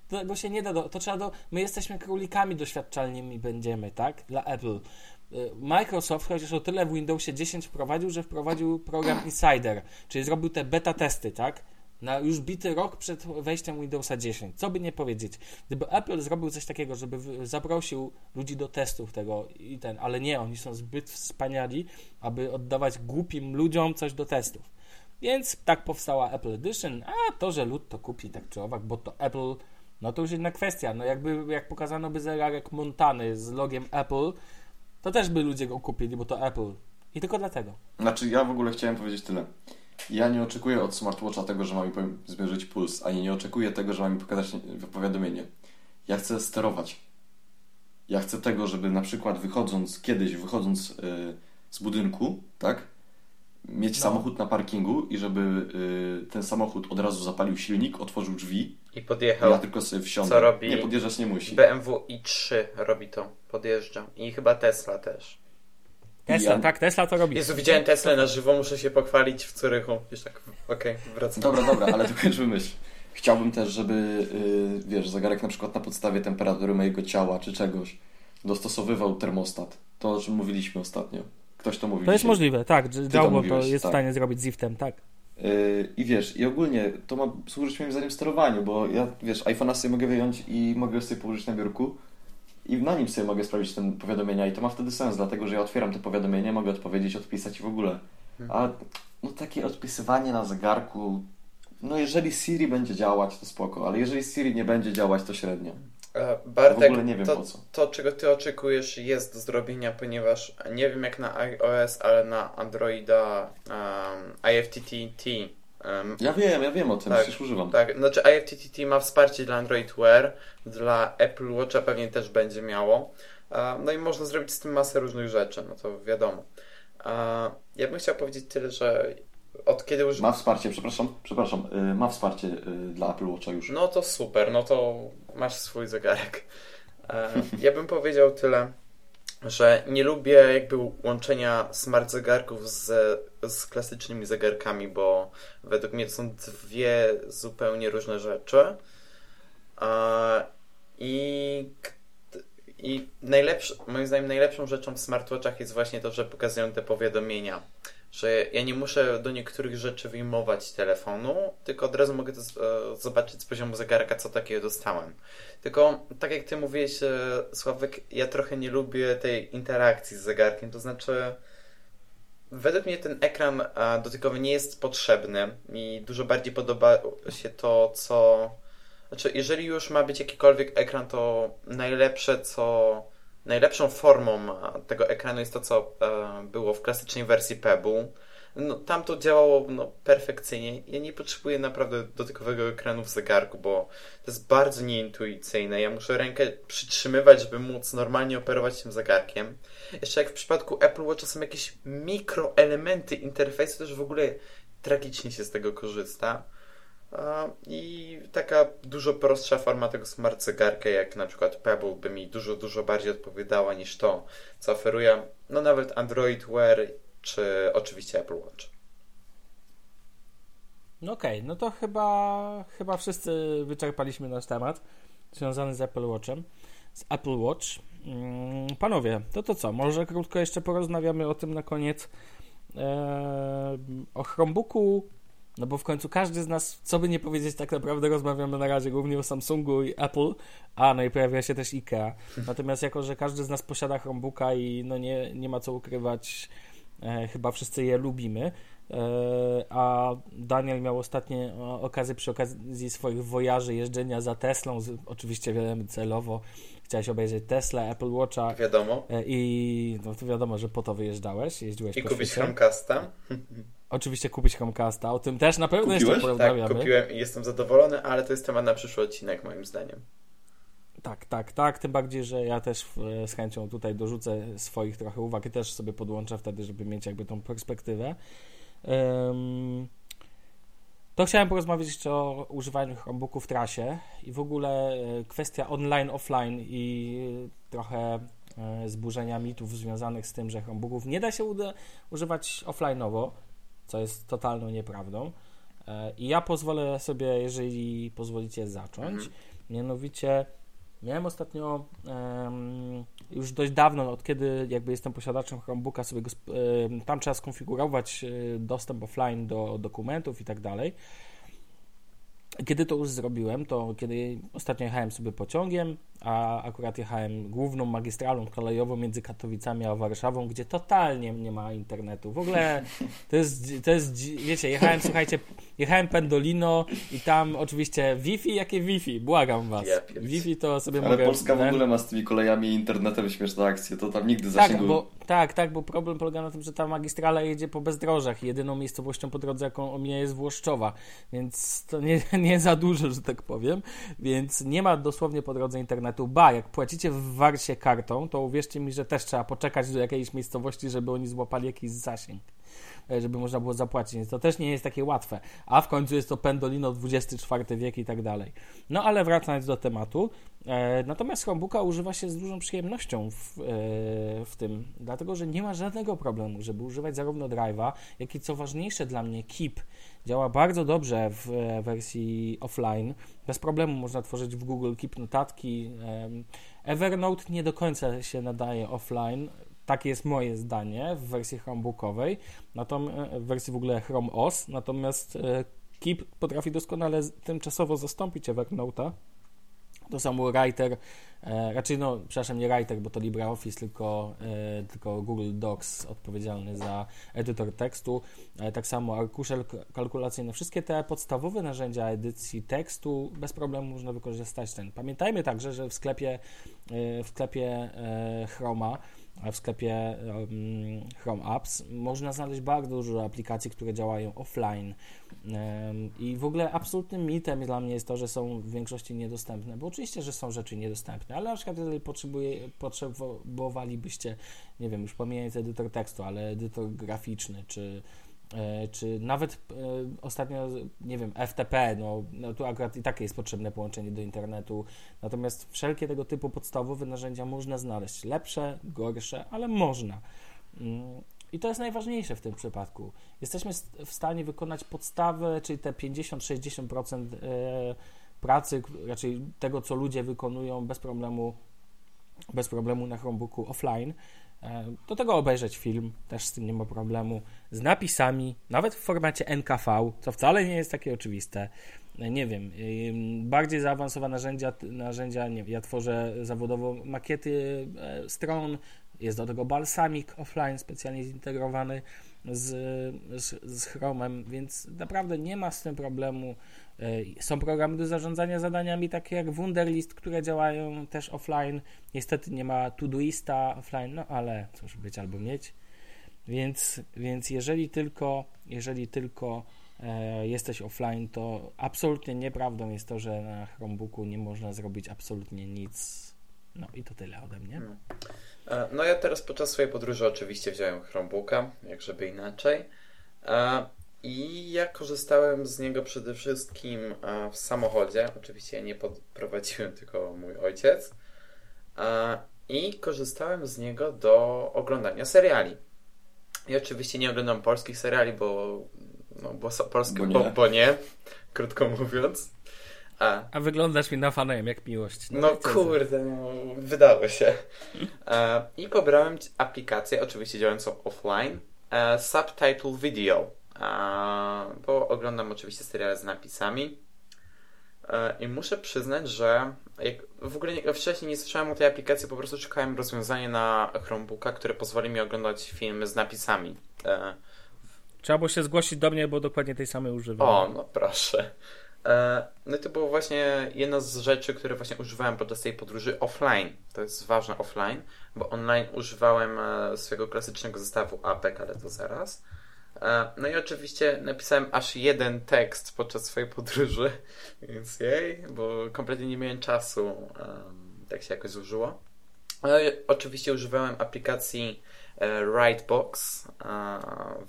tego się nie da, do, to trzeba do, my jesteśmy królikami doświadczalnymi będziemy, tak, dla Apple. Y, Microsoft chociaż o tyle w Windowsie 10 wprowadził, że wprowadził program Insider, czyli zrobił te beta testy, tak? Na już bity rok przed wejściem Windowsa 10. Co by nie powiedzieć? Gdyby Apple zrobił coś takiego, żeby zaprosił ludzi do testów tego i ten, ale nie, oni są zbyt wspaniali, aby oddawać głupim ludziom coś do testów. Więc tak powstała Apple Edition, a to, że lud to kupi tak czy owak, bo to Apple, no to już inna kwestia. No jakby, jak pokazano by zegarek Montany z logiem Apple, to też by ludzie go kupili, bo to Apple. I tylko dlatego. Znaczy, ja w ogóle chciałem powiedzieć tyle. Ja nie oczekuję od smartwatcha tego, że ma mi zmierzyć puls, ani nie oczekuję tego, że ma mi pokazać powiadomienie. Ja chcę sterować. Ja chcę tego, żeby na przykład wychodząc, kiedyś wychodząc yy, z budynku, tak? Mieć no. samochód na parkingu i żeby yy, ten samochód od razu zapalił silnik, otworzył drzwi. I podjechał. Ja tylko sobie wsiądę. Co robi? Nie, podjeżdżać nie musi. BMW i3 robi to. Podjeżdża. I chyba Tesla też. Tesla, ja... tak, Tesla to robi. Jezu, widziałem Tesla na żywo, muszę się pochwalić w Curychu. Wiesz tak, okej, okay, wracam. Dobra, <laughs> dobra, ale dokończmy myśl. Chciałbym też, żeby, yy, wiesz, zegarek na przykład na podstawie temperatury mojego ciała czy czegoś dostosowywał termostat. To, o czym mówiliśmy ostatnio. Ktoś to mówił To jest dzisiaj. możliwe, tak. Jawbo to, to jest tak. w stanie zrobić Ziftem, tak. Yy, I wiesz, i ogólnie to ma służyć moim zdaniem sterowaniu, bo ja, wiesz, iPhone'a sobie mogę wyjąć i mogę sobie położyć na biurku i na nim sobie mogę sprawdzić te powiadomienia i to ma wtedy sens, dlatego że ja otwieram te powiadomienia, mogę odpowiedzieć, odpisać i w ogóle. Mhm. A no takie odpisywanie na zegarku, no jeżeli Siri będzie działać, to spoko, ale jeżeli Siri nie będzie działać, to średnio. E, Bartek, to. To, czego ty oczekujesz, jest do zrobienia, ponieważ nie wiem jak na iOS, ale na Androida um, IFTTT Um, ja wiem, ja wiem o tym, tak, przecież używam. Tak, znaczy IFTTT ma wsparcie dla Android Wear, dla Apple Watcha pewnie też będzie miało. no i można zrobić z tym masę różnych rzeczy, no to wiadomo. ja bym chciał powiedzieć tyle, że od kiedy już... Ma wsparcie, przepraszam, przepraszam, y, ma wsparcie y, dla Apple Watcha już. No to super, no to masz swój zegarek. ja bym powiedział tyle, że nie lubię jakby łączenia smart zegarków z, z klasycznymi zegarkami, bo według mnie to są dwie zupełnie różne rzeczy. I, i najlepszy, moim zdaniem najlepszą rzeczą w smartwatchach jest właśnie to, że pokazują te powiadomienia że ja nie muszę do niektórych rzeczy wyjmować telefonu, tylko od razu mogę to e, zobaczyć z poziomu zegarka, co takiego dostałem. Tylko, tak jak ty mówiłeś, e, Sławek, ja trochę nie lubię tej interakcji z zegarkiem, to znaczy według mnie ten ekran e, dotykowy nie jest potrzebny i dużo bardziej podoba się to, co... Znaczy, jeżeli już ma być jakikolwiek ekran, to najlepsze, co najlepszą formą tego ekranu jest to, co e, było w klasycznej wersji Pebble. No, tam to działało no, perfekcyjnie. Ja nie potrzebuję naprawdę dotykowego ekranu w zegarku, bo to jest bardzo nieintuicyjne. Ja muszę rękę przytrzymywać, żeby móc normalnie operować tym zegarkiem. Jeszcze jak w przypadku Apple Watch są jakieś mikroelementy interfejsu, też w ogóle tragicznie się z tego korzysta. I taka dużo prostsza forma tego smart zegarka, jak na przykład Pebble, by mi dużo, dużo bardziej odpowiadała niż to, co oferuje no nawet Android Wear, czy oczywiście Apple Watch. No okej, okay, no to chyba, chyba wszyscy wyczerpaliśmy nasz temat związany z Apple Watchem, z Apple Watch. Mm, panowie, to to co? Może krótko jeszcze porozmawiamy o tym na koniec. Eee, o Chromebooku no bo w końcu każdy z nas, co by nie powiedzieć, tak naprawdę rozmawiamy na razie głównie o Samsungu i Apple, a no i pojawia się też IKEA. Natomiast jako, że każdy z nas posiada Chromebooka i no nie, nie ma co ukrywać, e, chyba wszyscy je lubimy, a Daniel miał ostatnie okazję przy okazji swoich wojaży jeżdżenia za Teslą, oczywiście wiemy celowo chciałeś obejrzeć Tesla, Apple Watcha. Wiadomo. I no to wiadomo, że po to wyjeżdżałeś, jeździłeś I po kupić świecie. Chromecasta. Oczywiście kupić Chromecasta, o tym też na pewno Kupiłeś? jeszcze Tak, porozmawiamy. kupiłem i jestem zadowolony, ale to jest temat na przyszły odcinek moim zdaniem. Tak, tak, tak. Tym bardziej, że ja też z chęcią tutaj dorzucę swoich trochę uwag i też sobie podłączę wtedy, żeby mieć jakby tą perspektywę. Um, to chciałem porozmawiać jeszcze o używaniu Chromebooku w trasie i w ogóle e, kwestia online, offline i trochę e, zburzenia mitów związanych z tym, że Chromebooków nie da się używać offline'owo, co jest totalną nieprawdą. E, I ja pozwolę sobie, jeżeli pozwolicie, zacząć. Mhm. Mianowicie Miałem ostatnio um, już dość dawno, od kiedy jakby jestem posiadaczem Chromebooka, sobie go, tam trzeba skonfigurować e, dostęp offline do dokumentów i tak dalej. Kiedy to już zrobiłem, to kiedy ostatnio jechałem sobie pociągiem, a akurat jechałem główną magistralą kolejową między Katowicami a Warszawą, gdzie totalnie nie ma internetu. W ogóle to jest, to jest wiecie, jechałem, słuchajcie, jechałem Pendolino i tam oczywiście Wi-Fi, jakie Wi-Fi? Błagam was. Wi-Fi to sobie Ale mogę... Ale Polska w ogóle ma z tymi kolejami i internetem śmieszne akcje, to tam nigdy zasięgu... Tak, bo, tak, tak, bo problem polega na tym, że ta magistrala jedzie po bezdrożach i jedyną miejscowością po drodze, jaką omija jest Włoszczowa, więc to nie, <laughs> nie za dużo, że tak powiem, więc nie ma dosłownie po drodze internetu. Ba, jak płacicie w Warsie kartą, to uwierzcie mi, że też trzeba poczekać do jakiejś miejscowości, żeby oni złapali jakiś zasięg. E, żeby można było zapłacić, więc to też nie jest takie łatwe. A w końcu jest to Pendolino XXIV wiek i tak dalej. No ale wracając do tematu, e, natomiast Chromebooka używa się z dużą przyjemnością w, e, w tym, dlatego że nie ma żadnego problemu, żeby używać zarówno Drive'a, jak i co ważniejsze dla mnie Keep. Działa bardzo dobrze w wersji offline. Bez problemu można tworzyć w Google Keep notatki. Evernote nie do końca się nadaje offline. Takie jest moje zdanie w wersji Chromebookowej, natomiast w wersji w ogóle Chrome OS, natomiast e, Keep potrafi doskonale tymczasowo zastąpić Evernote'a. To samo Writer, e, raczej no, przepraszam, nie Writer, bo to LibreOffice, tylko, e, tylko Google Docs odpowiedzialny za edytor tekstu. E, tak samo arkusze kalkulacyjne. Wszystkie te podstawowe narzędzia edycji tekstu bez problemu można wykorzystać ten. Pamiętajmy także, że w sklepie, w sklepie Chroma w sklepie Chrome Apps można znaleźć bardzo dużo aplikacji, które działają offline. I w ogóle absolutnym mitem dla mnie jest to, że są w większości niedostępne, bo oczywiście, że są rzeczy niedostępne, ale na przykład jeżeli potrzebowalibyście, nie wiem, już pomijając edytor tekstu, ale edytor graficzny, czy czy nawet e, ostatnio, nie wiem, FTP, no, no tu akurat i takie jest potrzebne połączenie do internetu, natomiast wszelkie tego typu podstawowe narzędzia można znaleźć, lepsze, gorsze, ale można. Mm, I to jest najważniejsze w tym przypadku. Jesteśmy w stanie wykonać podstawę, czyli te 50-60% e, pracy, raczej tego, co ludzie wykonują bez problemu, bez problemu na Chromebooku offline. E, do tego obejrzeć film, też z tym nie ma problemu, z napisami, nawet w formacie NKV, co wcale nie jest takie oczywiste. E, nie wiem, bardziej zaawansowane narzędzia, narzędzia nie wiem, ja tworzę zawodowo makiety e, stron, jest do tego balsamik offline specjalnie zintegrowany z, z, z Chromem, więc naprawdę nie ma z tym problemu. E, są programy do zarządzania zadaniami takie jak Wunderlist, które działają też offline. Niestety nie ma Todoista offline, no ale cóż, być albo mieć. Więc, więc jeżeli tylko, jeżeli tylko e, jesteś offline, to absolutnie nieprawdą jest to, że na Chromebooku nie można zrobić absolutnie nic. No i to tyle ode mnie. E, no ja teraz podczas swojej podróży oczywiście wziąłem Chromebooka, jak żeby inaczej. E, I ja korzystałem z niego przede wszystkim e, w samochodzie. Oczywiście ja nie prowadziłem, <laughs> tylko mój ojciec. I korzystałem z niego do oglądania seriali. I oczywiście nie oglądam polskich seriali, bo, no, bo polskie, bo, bo, bo nie, krótko mówiąc. A, A wyglądasz mi na fanem jak miłość. No, no kurde, no, wydało się. <laughs> E, I pobrałem aplikację, oczywiście działającą offline, e, Subtitle Video, e, bo oglądam oczywiście seriale z napisami. E, I muszę przyznać, że jak w ogóle nie, wcześniej nie słyszałem o tej aplikacji, po prostu czekałem rozwiązanie na Chromebooka, które pozwoli mi oglądać filmy z napisami. E, Trzeba było się zgłosić do mnie, bo dokładnie tej samej używam. O, no proszę. E, no i to było właśnie jedna z rzeczy, które właśnie używałem podczas tej podróży offline. To jest ważne offline, bo online używałem e, swojego klasycznego zestawu APEK, ale to zaraz. E, no i oczywiście napisałem aż jeden tekst podczas swojej podróży, <laughs> więc jej, bo kompletnie nie miałem czasu. Tak się jakoś złożyło. No i oczywiście używałem aplikacji Writebox.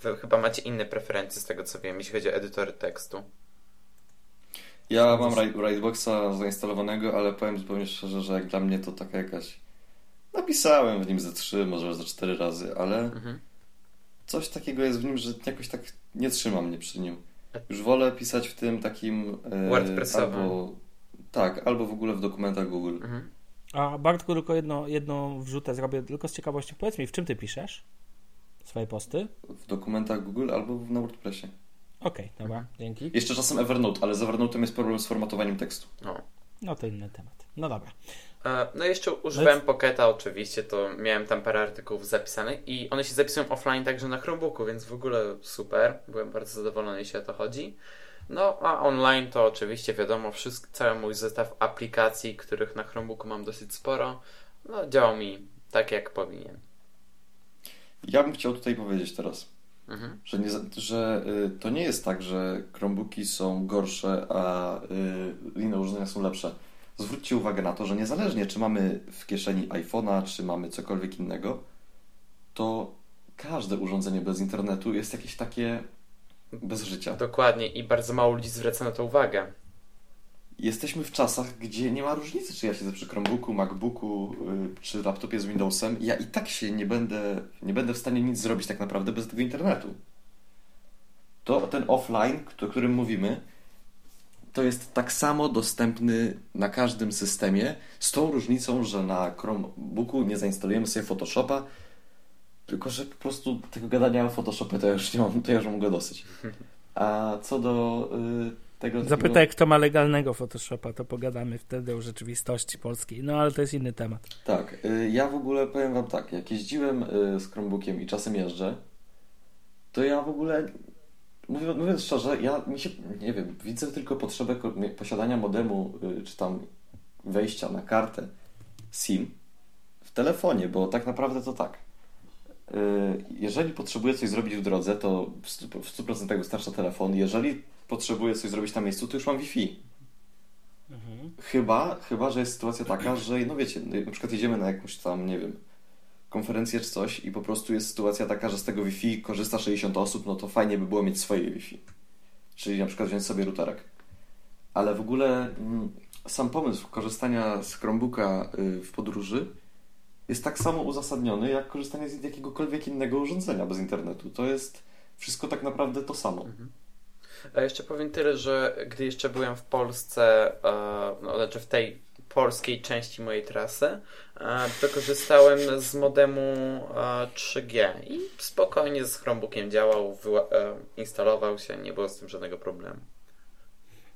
Wy chyba macie inne preferencje z tego co wiem, jeśli chodzi o edytory tekstu. Ja mam Writeboxa zainstalowanego, ale powiem zupełnie szczerze, że jak dla mnie to taka jakaś... Napisałem w nim ze trzy, może ze cztery razy, ale mhm. coś takiego jest w nim, że jakoś tak nie trzyma mnie przy nim. Już wolę pisać w tym takim... E, WordPressowym. Albo, tak, albo w ogóle w dokumentach Google. Mhm. A Bartku, tylko jedno, jedną wrzutę zrobię, tylko z ciekawości. Powiedz mi, w czym ty piszesz swoje posty? W dokumentach Google albo na WordPressie. Okej, okay, dobra, dzięki. Jeszcze czasem Evernote, ale z Evernote'em jest problem z formatowaniem tekstu. No, no to inny temat. No dobra. E, no jeszcze używałem Pocketa oczywiście, to miałem tam parę artykułów zapisanych i one się zapisują offline także na Chromebooku, więc w ogóle super. Byłem bardzo zadowolony, jeśli o to chodzi. No, a online to oczywiście wiadomo, wszystko, cały mój zestaw aplikacji, których na Chromebooku mam dosyć sporo, no działał mi tak, jak powinien. Ja bym chciał tutaj powiedzieć teraz, mhm. że, nie, że y, to nie jest tak, że Chromebooki są gorsze, a y, inne urządzenia są lepsze. Zwróćcie uwagę na to, że niezależnie czy mamy w kieszeni iPhone'a, czy mamy cokolwiek innego, to każde urządzenie bez internetu jest jakieś takie bez życia. Dokładnie i bardzo mało ludzi zwraca na to uwagę. Jesteśmy w czasach, gdzie nie ma różnicy, czy ja siedzę przy Chromebooku, MacBooku, yy, czy laptopie z Windowsem. Ja i tak się nie będę, nie będę w stanie nic zrobić tak naprawdę bez tego internetu. To ten offline, o którym mówimy, to jest tak samo dostępny na każdym systemie, z tą różnicą, że na Chromebooku nie zainstalujemy sobie Photoshopa, tylko, że po prostu tego gadania o Photoshopie to ja już nie mam, to ja już mam dosyć. A co do y, tego... Zapytaj, takiego... kto ma legalnego Photoshopa, to pogadamy wtedy o rzeczywistości polskiej. No, ale to jest inny temat. Tak. Y, ja w ogóle powiem wam tak, jak jeździłem y, z Chromebookiem i czasem jeżdżę, to ja w ogóle mówiąc, mówiąc szczerze, ja mi się, nie wiem, widzę tylko potrzebę posiadania modemu, y, czy tam wejścia na kartę SIM w telefonie, bo tak naprawdę to tak. Jeżeli potrzebuję coś zrobić w drodze, to w 100% wystarcza telefon. Jeżeli potrzebuję coś zrobić na miejscu, to już mam Wi-Fi. Mhm. Chyba, chyba, że jest sytuacja taka, że no wiecie, na przykład jedziemy na jakąś tam, nie wiem, konferencję czy coś i po prostu jest sytuacja taka, że z tego Wi-Fi korzysta 60 osób, no to fajnie by było mieć swoje Wi-Fi. Czyli na przykład wziąć sobie routerek. Ale w ogóle mm, sam pomysł korzystania z Chromebooka y, w podróży jest tak samo uzasadniony, jak korzystanie z jakiegokolwiek innego urządzenia bez internetu. To jest wszystko tak naprawdę to samo. Mhm. A jeszcze powiem tyle, że gdy jeszcze byłem w Polsce, e, no, znaczy w tej polskiej części mojej trasy, e, to korzystałem z modemu 3G e, i spokojnie z Chromebookiem działał, instalował się, nie było z tym żadnego problemu.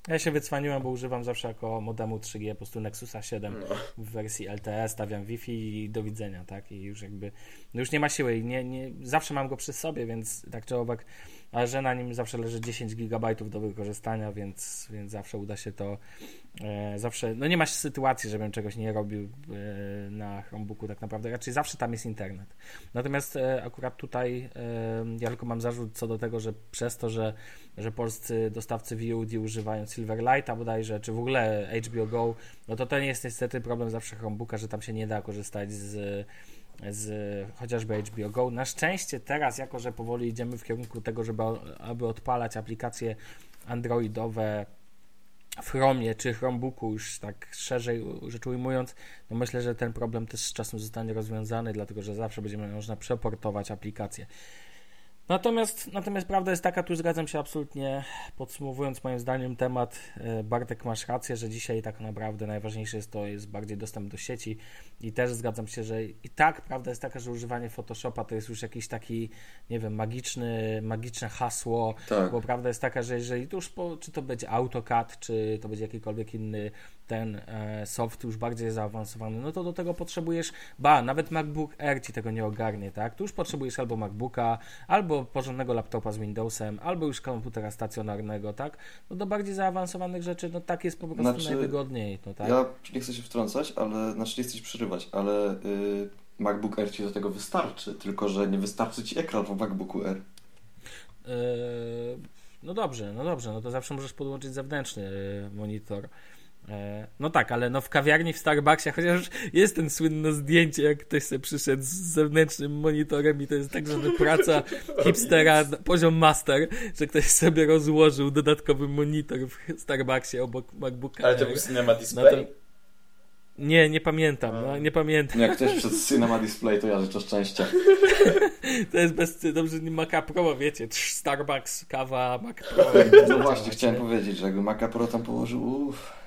Ja się wycwaniłem, bo używam zawsze jako modemu 3G po prostu Nexusa 7 no. w wersji LTE, stawiam Wi-Fi i do widzenia, tak? I już jakby, no już nie ma siły. Nie, nie, zawsze mam go przy sobie, więc tak czy owak, a że na nim zawsze leży 10 GB do wykorzystania, więc, więc zawsze uda się to e, zawsze, no nie ma sytuacji, żebym czegoś nie robił e, na Chromebooku tak naprawdę, raczej zawsze tam jest internet. Natomiast e, akurat tutaj e, ja tylko mam zarzut co do tego, że przez to, że, że polscy dostawcy VOD używają Silverlighta bodajże, czy w ogóle HBO Go, no to to nie jest niestety problem zawsze Chromebooka, że tam się nie da korzystać z z chociażby HBO Go. Na szczęście teraz, jako że powoli idziemy w kierunku tego, żeby aby odpalać aplikacje androidowe w Chromie czy Chromebooku, już tak szerzej rzecz ujmując, no myślę, że ten problem też z czasem zostanie rozwiązany, dlatego że zawsze będzie można przeportować aplikacje. Natomiast, natomiast prawda jest taka, tu zgadzam się absolutnie, podsumowując moim zdaniem temat, e, Bartek masz rację, że dzisiaj tak naprawdę najważniejsze jest to, jest bardziej dostęp do sieci i też zgadzam się, że i tak prawda jest taka, że używanie Photoshopa to jest już jakiś taki, nie wiem, magiczny, magiczne hasło, tak. bo prawda jest taka, że jeżeli to już, po, czy to będzie AutoCAD, czy to będzie jakikolwiek inny ten e, soft już bardziej zaawansowany, no to do tego potrzebujesz, ba, nawet MacBook Air ci tego nie ogarnie, tak? Tu już potrzebujesz albo MacBooka, albo porządnego laptopa z Windowsem, albo już komputera stacjonarnego, tak? No do bardziej zaawansowanych rzeczy, no tak jest po prostu znaczy, najwygodniej, no tak? Ja nie chcę się wtrącać, ale, znaczy nie chcę się przerywać, ale yy, MacBook Air Ci do tego wystarczy, tylko że nie wystarczy Ci ekran w MacBooku Air. Yy, no dobrze, no dobrze, no to zawsze możesz podłączyć zewnętrzny yy, monitor. E, no tak, ale no w kawiarni w Starbucksie, <laughs> chociaż jest ten słynne zdjęcie, jak ktoś sobie przyszedł z zewnętrznym monitorem i to jest tak, żeby praca <laughs> hipstera, poziom master, że ktoś sobie rozłożył dodatkowy monitor w Starbucksie obok MacBooka. Ale to był Cinema Display? No to... Nie, nie pamiętam, no, nie pamiętam. Jak ktoś przed Cinema Display, to ja życzę szczęścia. <laughs> to jest bez... Dobrze, nie Maca Pro, wiecie, Starbucks, kawa, Mac Pro. No właśnie, chciałem powiedzieć, że jakby Maca Pro tam położył, uff.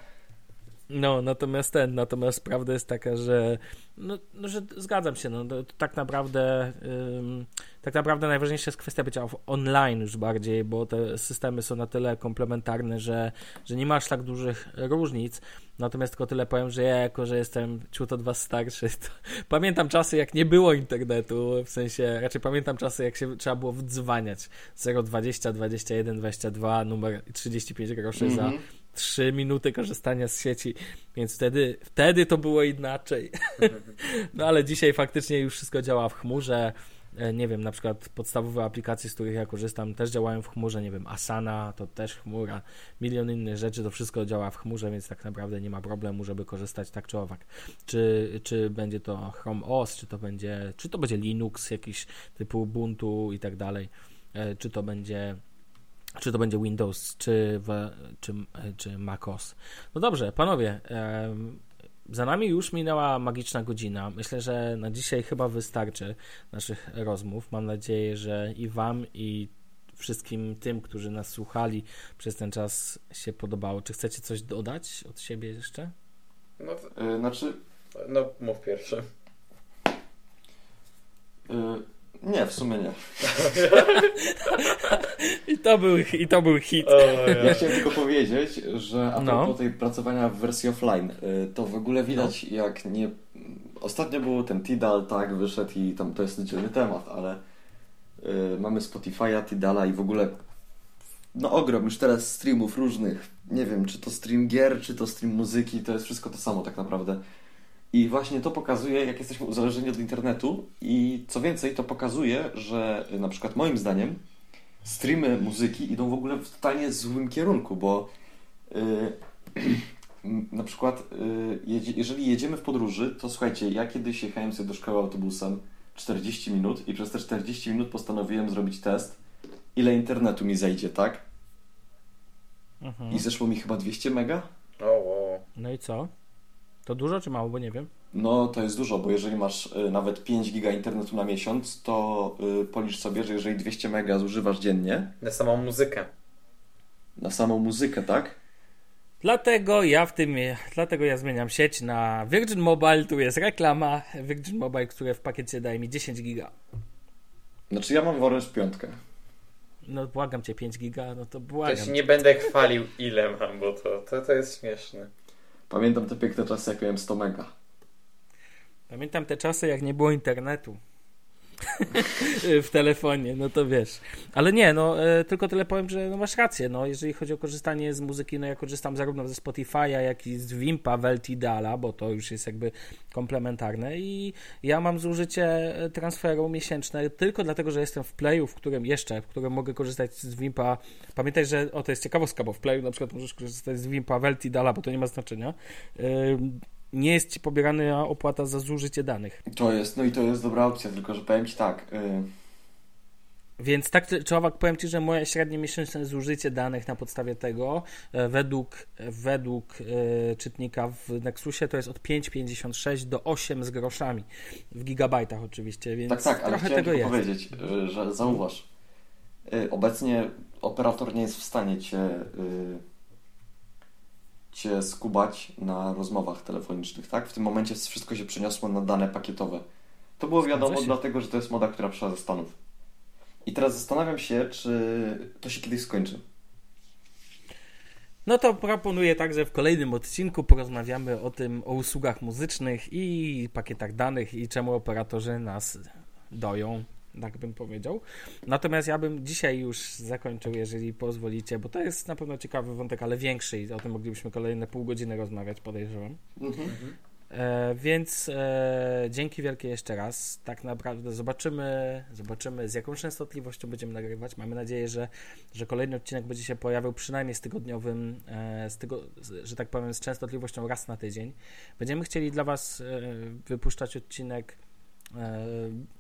No, natomiast ten, natomiast prawda jest taka, że, no, no że zgadzam się, no, to, to tak naprawdę ym, tak naprawdę najważniejsza jest kwestia bycia online już bardziej, bo te systemy są na tyle komplementarne, że, że nie masz tak dużych różnic, natomiast tylko tyle powiem, że ja jako, że jestem ciut od was starszy, to <laughs> pamiętam czasy jak nie było internetu, w sensie, raczej pamiętam czasy jak się trzeba było wdzwaniać 020, 21, 22, numer 35 groszy mm -hmm. za mhm. 3 minuty korzystania z sieci, więc wtedy, wtedy to było inaczej. <laughs> no ale dzisiaj faktycznie już wszystko działa w chmurze. E, nie wiem, na przykład podstawowe aplikacje, z których ja korzystam, też działają w chmurze. Nie wiem, Asana to też chmura, milion innych rzeczy, to wszystko działa w chmurze, więc tak naprawdę nie ma problemu, żeby korzystać tak czy owak. Czy, czy będzie to Chrome OS, czy to będzie, czy to będzie Linux jakiś typu Ubuntu i tak dalej, e, czy to będzie czy to będzie Windows, czy, w, czy, czy macOS. No dobrze, panowie, za nami już minęła magiczna godzina. Myślę, że na dzisiaj chyba wystarczy naszych rozmów. Mam nadzieję, że i Wam, i wszystkim tym, którzy nas słuchali przez ten czas się podobało. Czy chcecie coś dodać od siebie jeszcze? No, yy, znaczy... No, mów pierwszy. Yy, nie, w sumie nie. <laughs> I, to był, I to był hit. ja chciałem tylko powiedzieć, że a propos no. tej pracowania w wersji offline, y, to w ogóle widać no. jak nie... Ostatnio był ten Tidal, tak, wyszedł i tam to jest dzielny temat, ale y, mamy Spotify'a, Tidala i w ogóle no ogrom już teraz streamów różnych. Nie wiem, czy to stream gier, czy to stream muzyki, to jest wszystko to samo tak naprawdę. I właśnie to pokazuje, jak jesteśmy uzależnieni od internetu i co więcej, to pokazuje, że na przykład moim zdaniem streamy muzyki idą w ogóle w totalnie złym kierunku, bo <clears throat> yy, na przykład yy, jeżeli jedziemy w podróży, to słuchajcie, ja kiedyś jechałem sobie do szkoły autobusem 40 minut i przez te 40 minut postanowiłem zrobić test, ile internetu mi zejdzie, tak? Mhm. I zeszło mi chyba 200 mega. Wow. No i co? To dużo czy mało, bo nie wiem. No to jest dużo, bo jeżeli masz y, nawet 5 giga internetu na miesiąc, to y, policz sobie, że jeżeli 200 mega zużywasz dziennie... Na samą muzykę. Na samą muzykę, tak? Dlatego ja w tym, dlatego ja zmieniam sieć na Virgin Mobile, tu jest reklama Virgin Mobile, które w pakiecie daje mi 10 giga. Znaczy ja mam w Orange piątkę. No błagam cię, 5 giga, no to błagam. Też nie będę chwalił ile mam, bo to, to, to jest śmieszne. Pamiętam te piękne czasy, jak miałem 100 mega. Pamiętam te czasy, jak nie było internetu. <laughs> w telefonie, no to wiesz. Ale nie, no e, tylko tyle powiem, że no, masz rację, no jeżeli chodzi o korzystanie z muzyki, no ja korzystam zarówno ze Spotify'a, jak i z Wimpa, Veltidala, bo to już jest jakby komplementarne i ja mam zużycie e, transferu miesięczne tylko dlatego, że jestem w Playu, w którym jeszcze, w którym mogę korzystać z Wimpa. Pamiętaj, że o to jest ciekawostka, bo w Playu na przykład możesz korzystać z Wimpa, Veltidala, bo to nie ma znaczenia nie jest ci pobierana opłata za zużycie danych. To jest, no i to jest dobra opcja, tylko że powiem ci tak. Yy... Więc tak czy owak powiem Ci, że moje średnie miesięczne zużycie danych na podstawie tego e, według, według e, czytnika w Nexusie to jest od 5,56 do 8 z groszami w gigabajtach oczywiście, więc tak, tak, ale trochę tego jest. powiedzieć, e, że zauważ, obecnie operator nie jest w stanie Cię cię skubać na rozmowach telefonicznych, tak? W tym momencie wszystko się przeniosło na dane pakietowe. To było wiadomo dlatego, że to jest moda, która przyszła ze Stanów. I teraz zastanawiam się, czy to się kiedyś skończy. No to proponuję także w kolejnym odcinku porozmawiamy o tym, o usługach muzycznych i pakietach danych i czemu operatorzy nas doją. Tak bym powiedział. Natomiast ja bym dzisiaj już zakończył, jeżeli pozwolicie, bo to jest na pewno ciekawy wątek, ale większy i o tym moglibyśmy kolejne pół godziny rozmawiać, podejrzewam. Mhm. E, więc e, dzięki wielkie jeszcze raz. Tak naprawdę zobaczymy, zobaczymy z jaką częstotliwością będziemy nagrywać. Mamy nadzieję, że, że kolejny odcinek będzie się pojawiał przynajmniej z tygodniowym, e, z tygo, że tak powiem, z częstotliwością raz na tydzień. Będziemy chcieli dla Was e, wypuszczać odcinek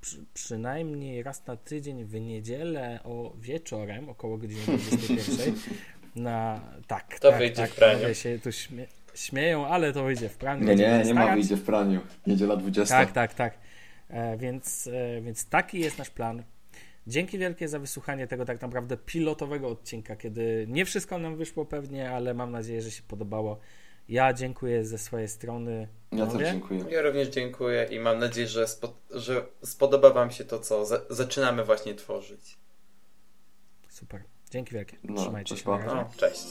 przy, przynajmniej raz na tydzień w niedzielę o wieczorem, około godziny <laughs> 21. Na, tak, to tak, wyjdzie tak, w praniu. się tu śmie śmieją, ale to wyjdzie w praniu. Nie, nie, nie ma wyjdzie w praniu. Niedziela 20. Tak, tak, tak. E, więc, e, więc taki jest nasz plan. Dzięki wielkie za wysłuchanie tego tak naprawdę pilotowego odcinka, kiedy nie wszystko nam wyszło pewnie, ale mam nadzieję, że się podobało. Ja dziękuję ze swojej strony. Ja też dziękuję. Ja również dziękuję i mam nadzieję, że, spo, że spodoba Wam się to, co za, zaczynamy właśnie tworzyć. Super. Dzięki wielkie. No, Trzymajcie cześć, się. No, cześć.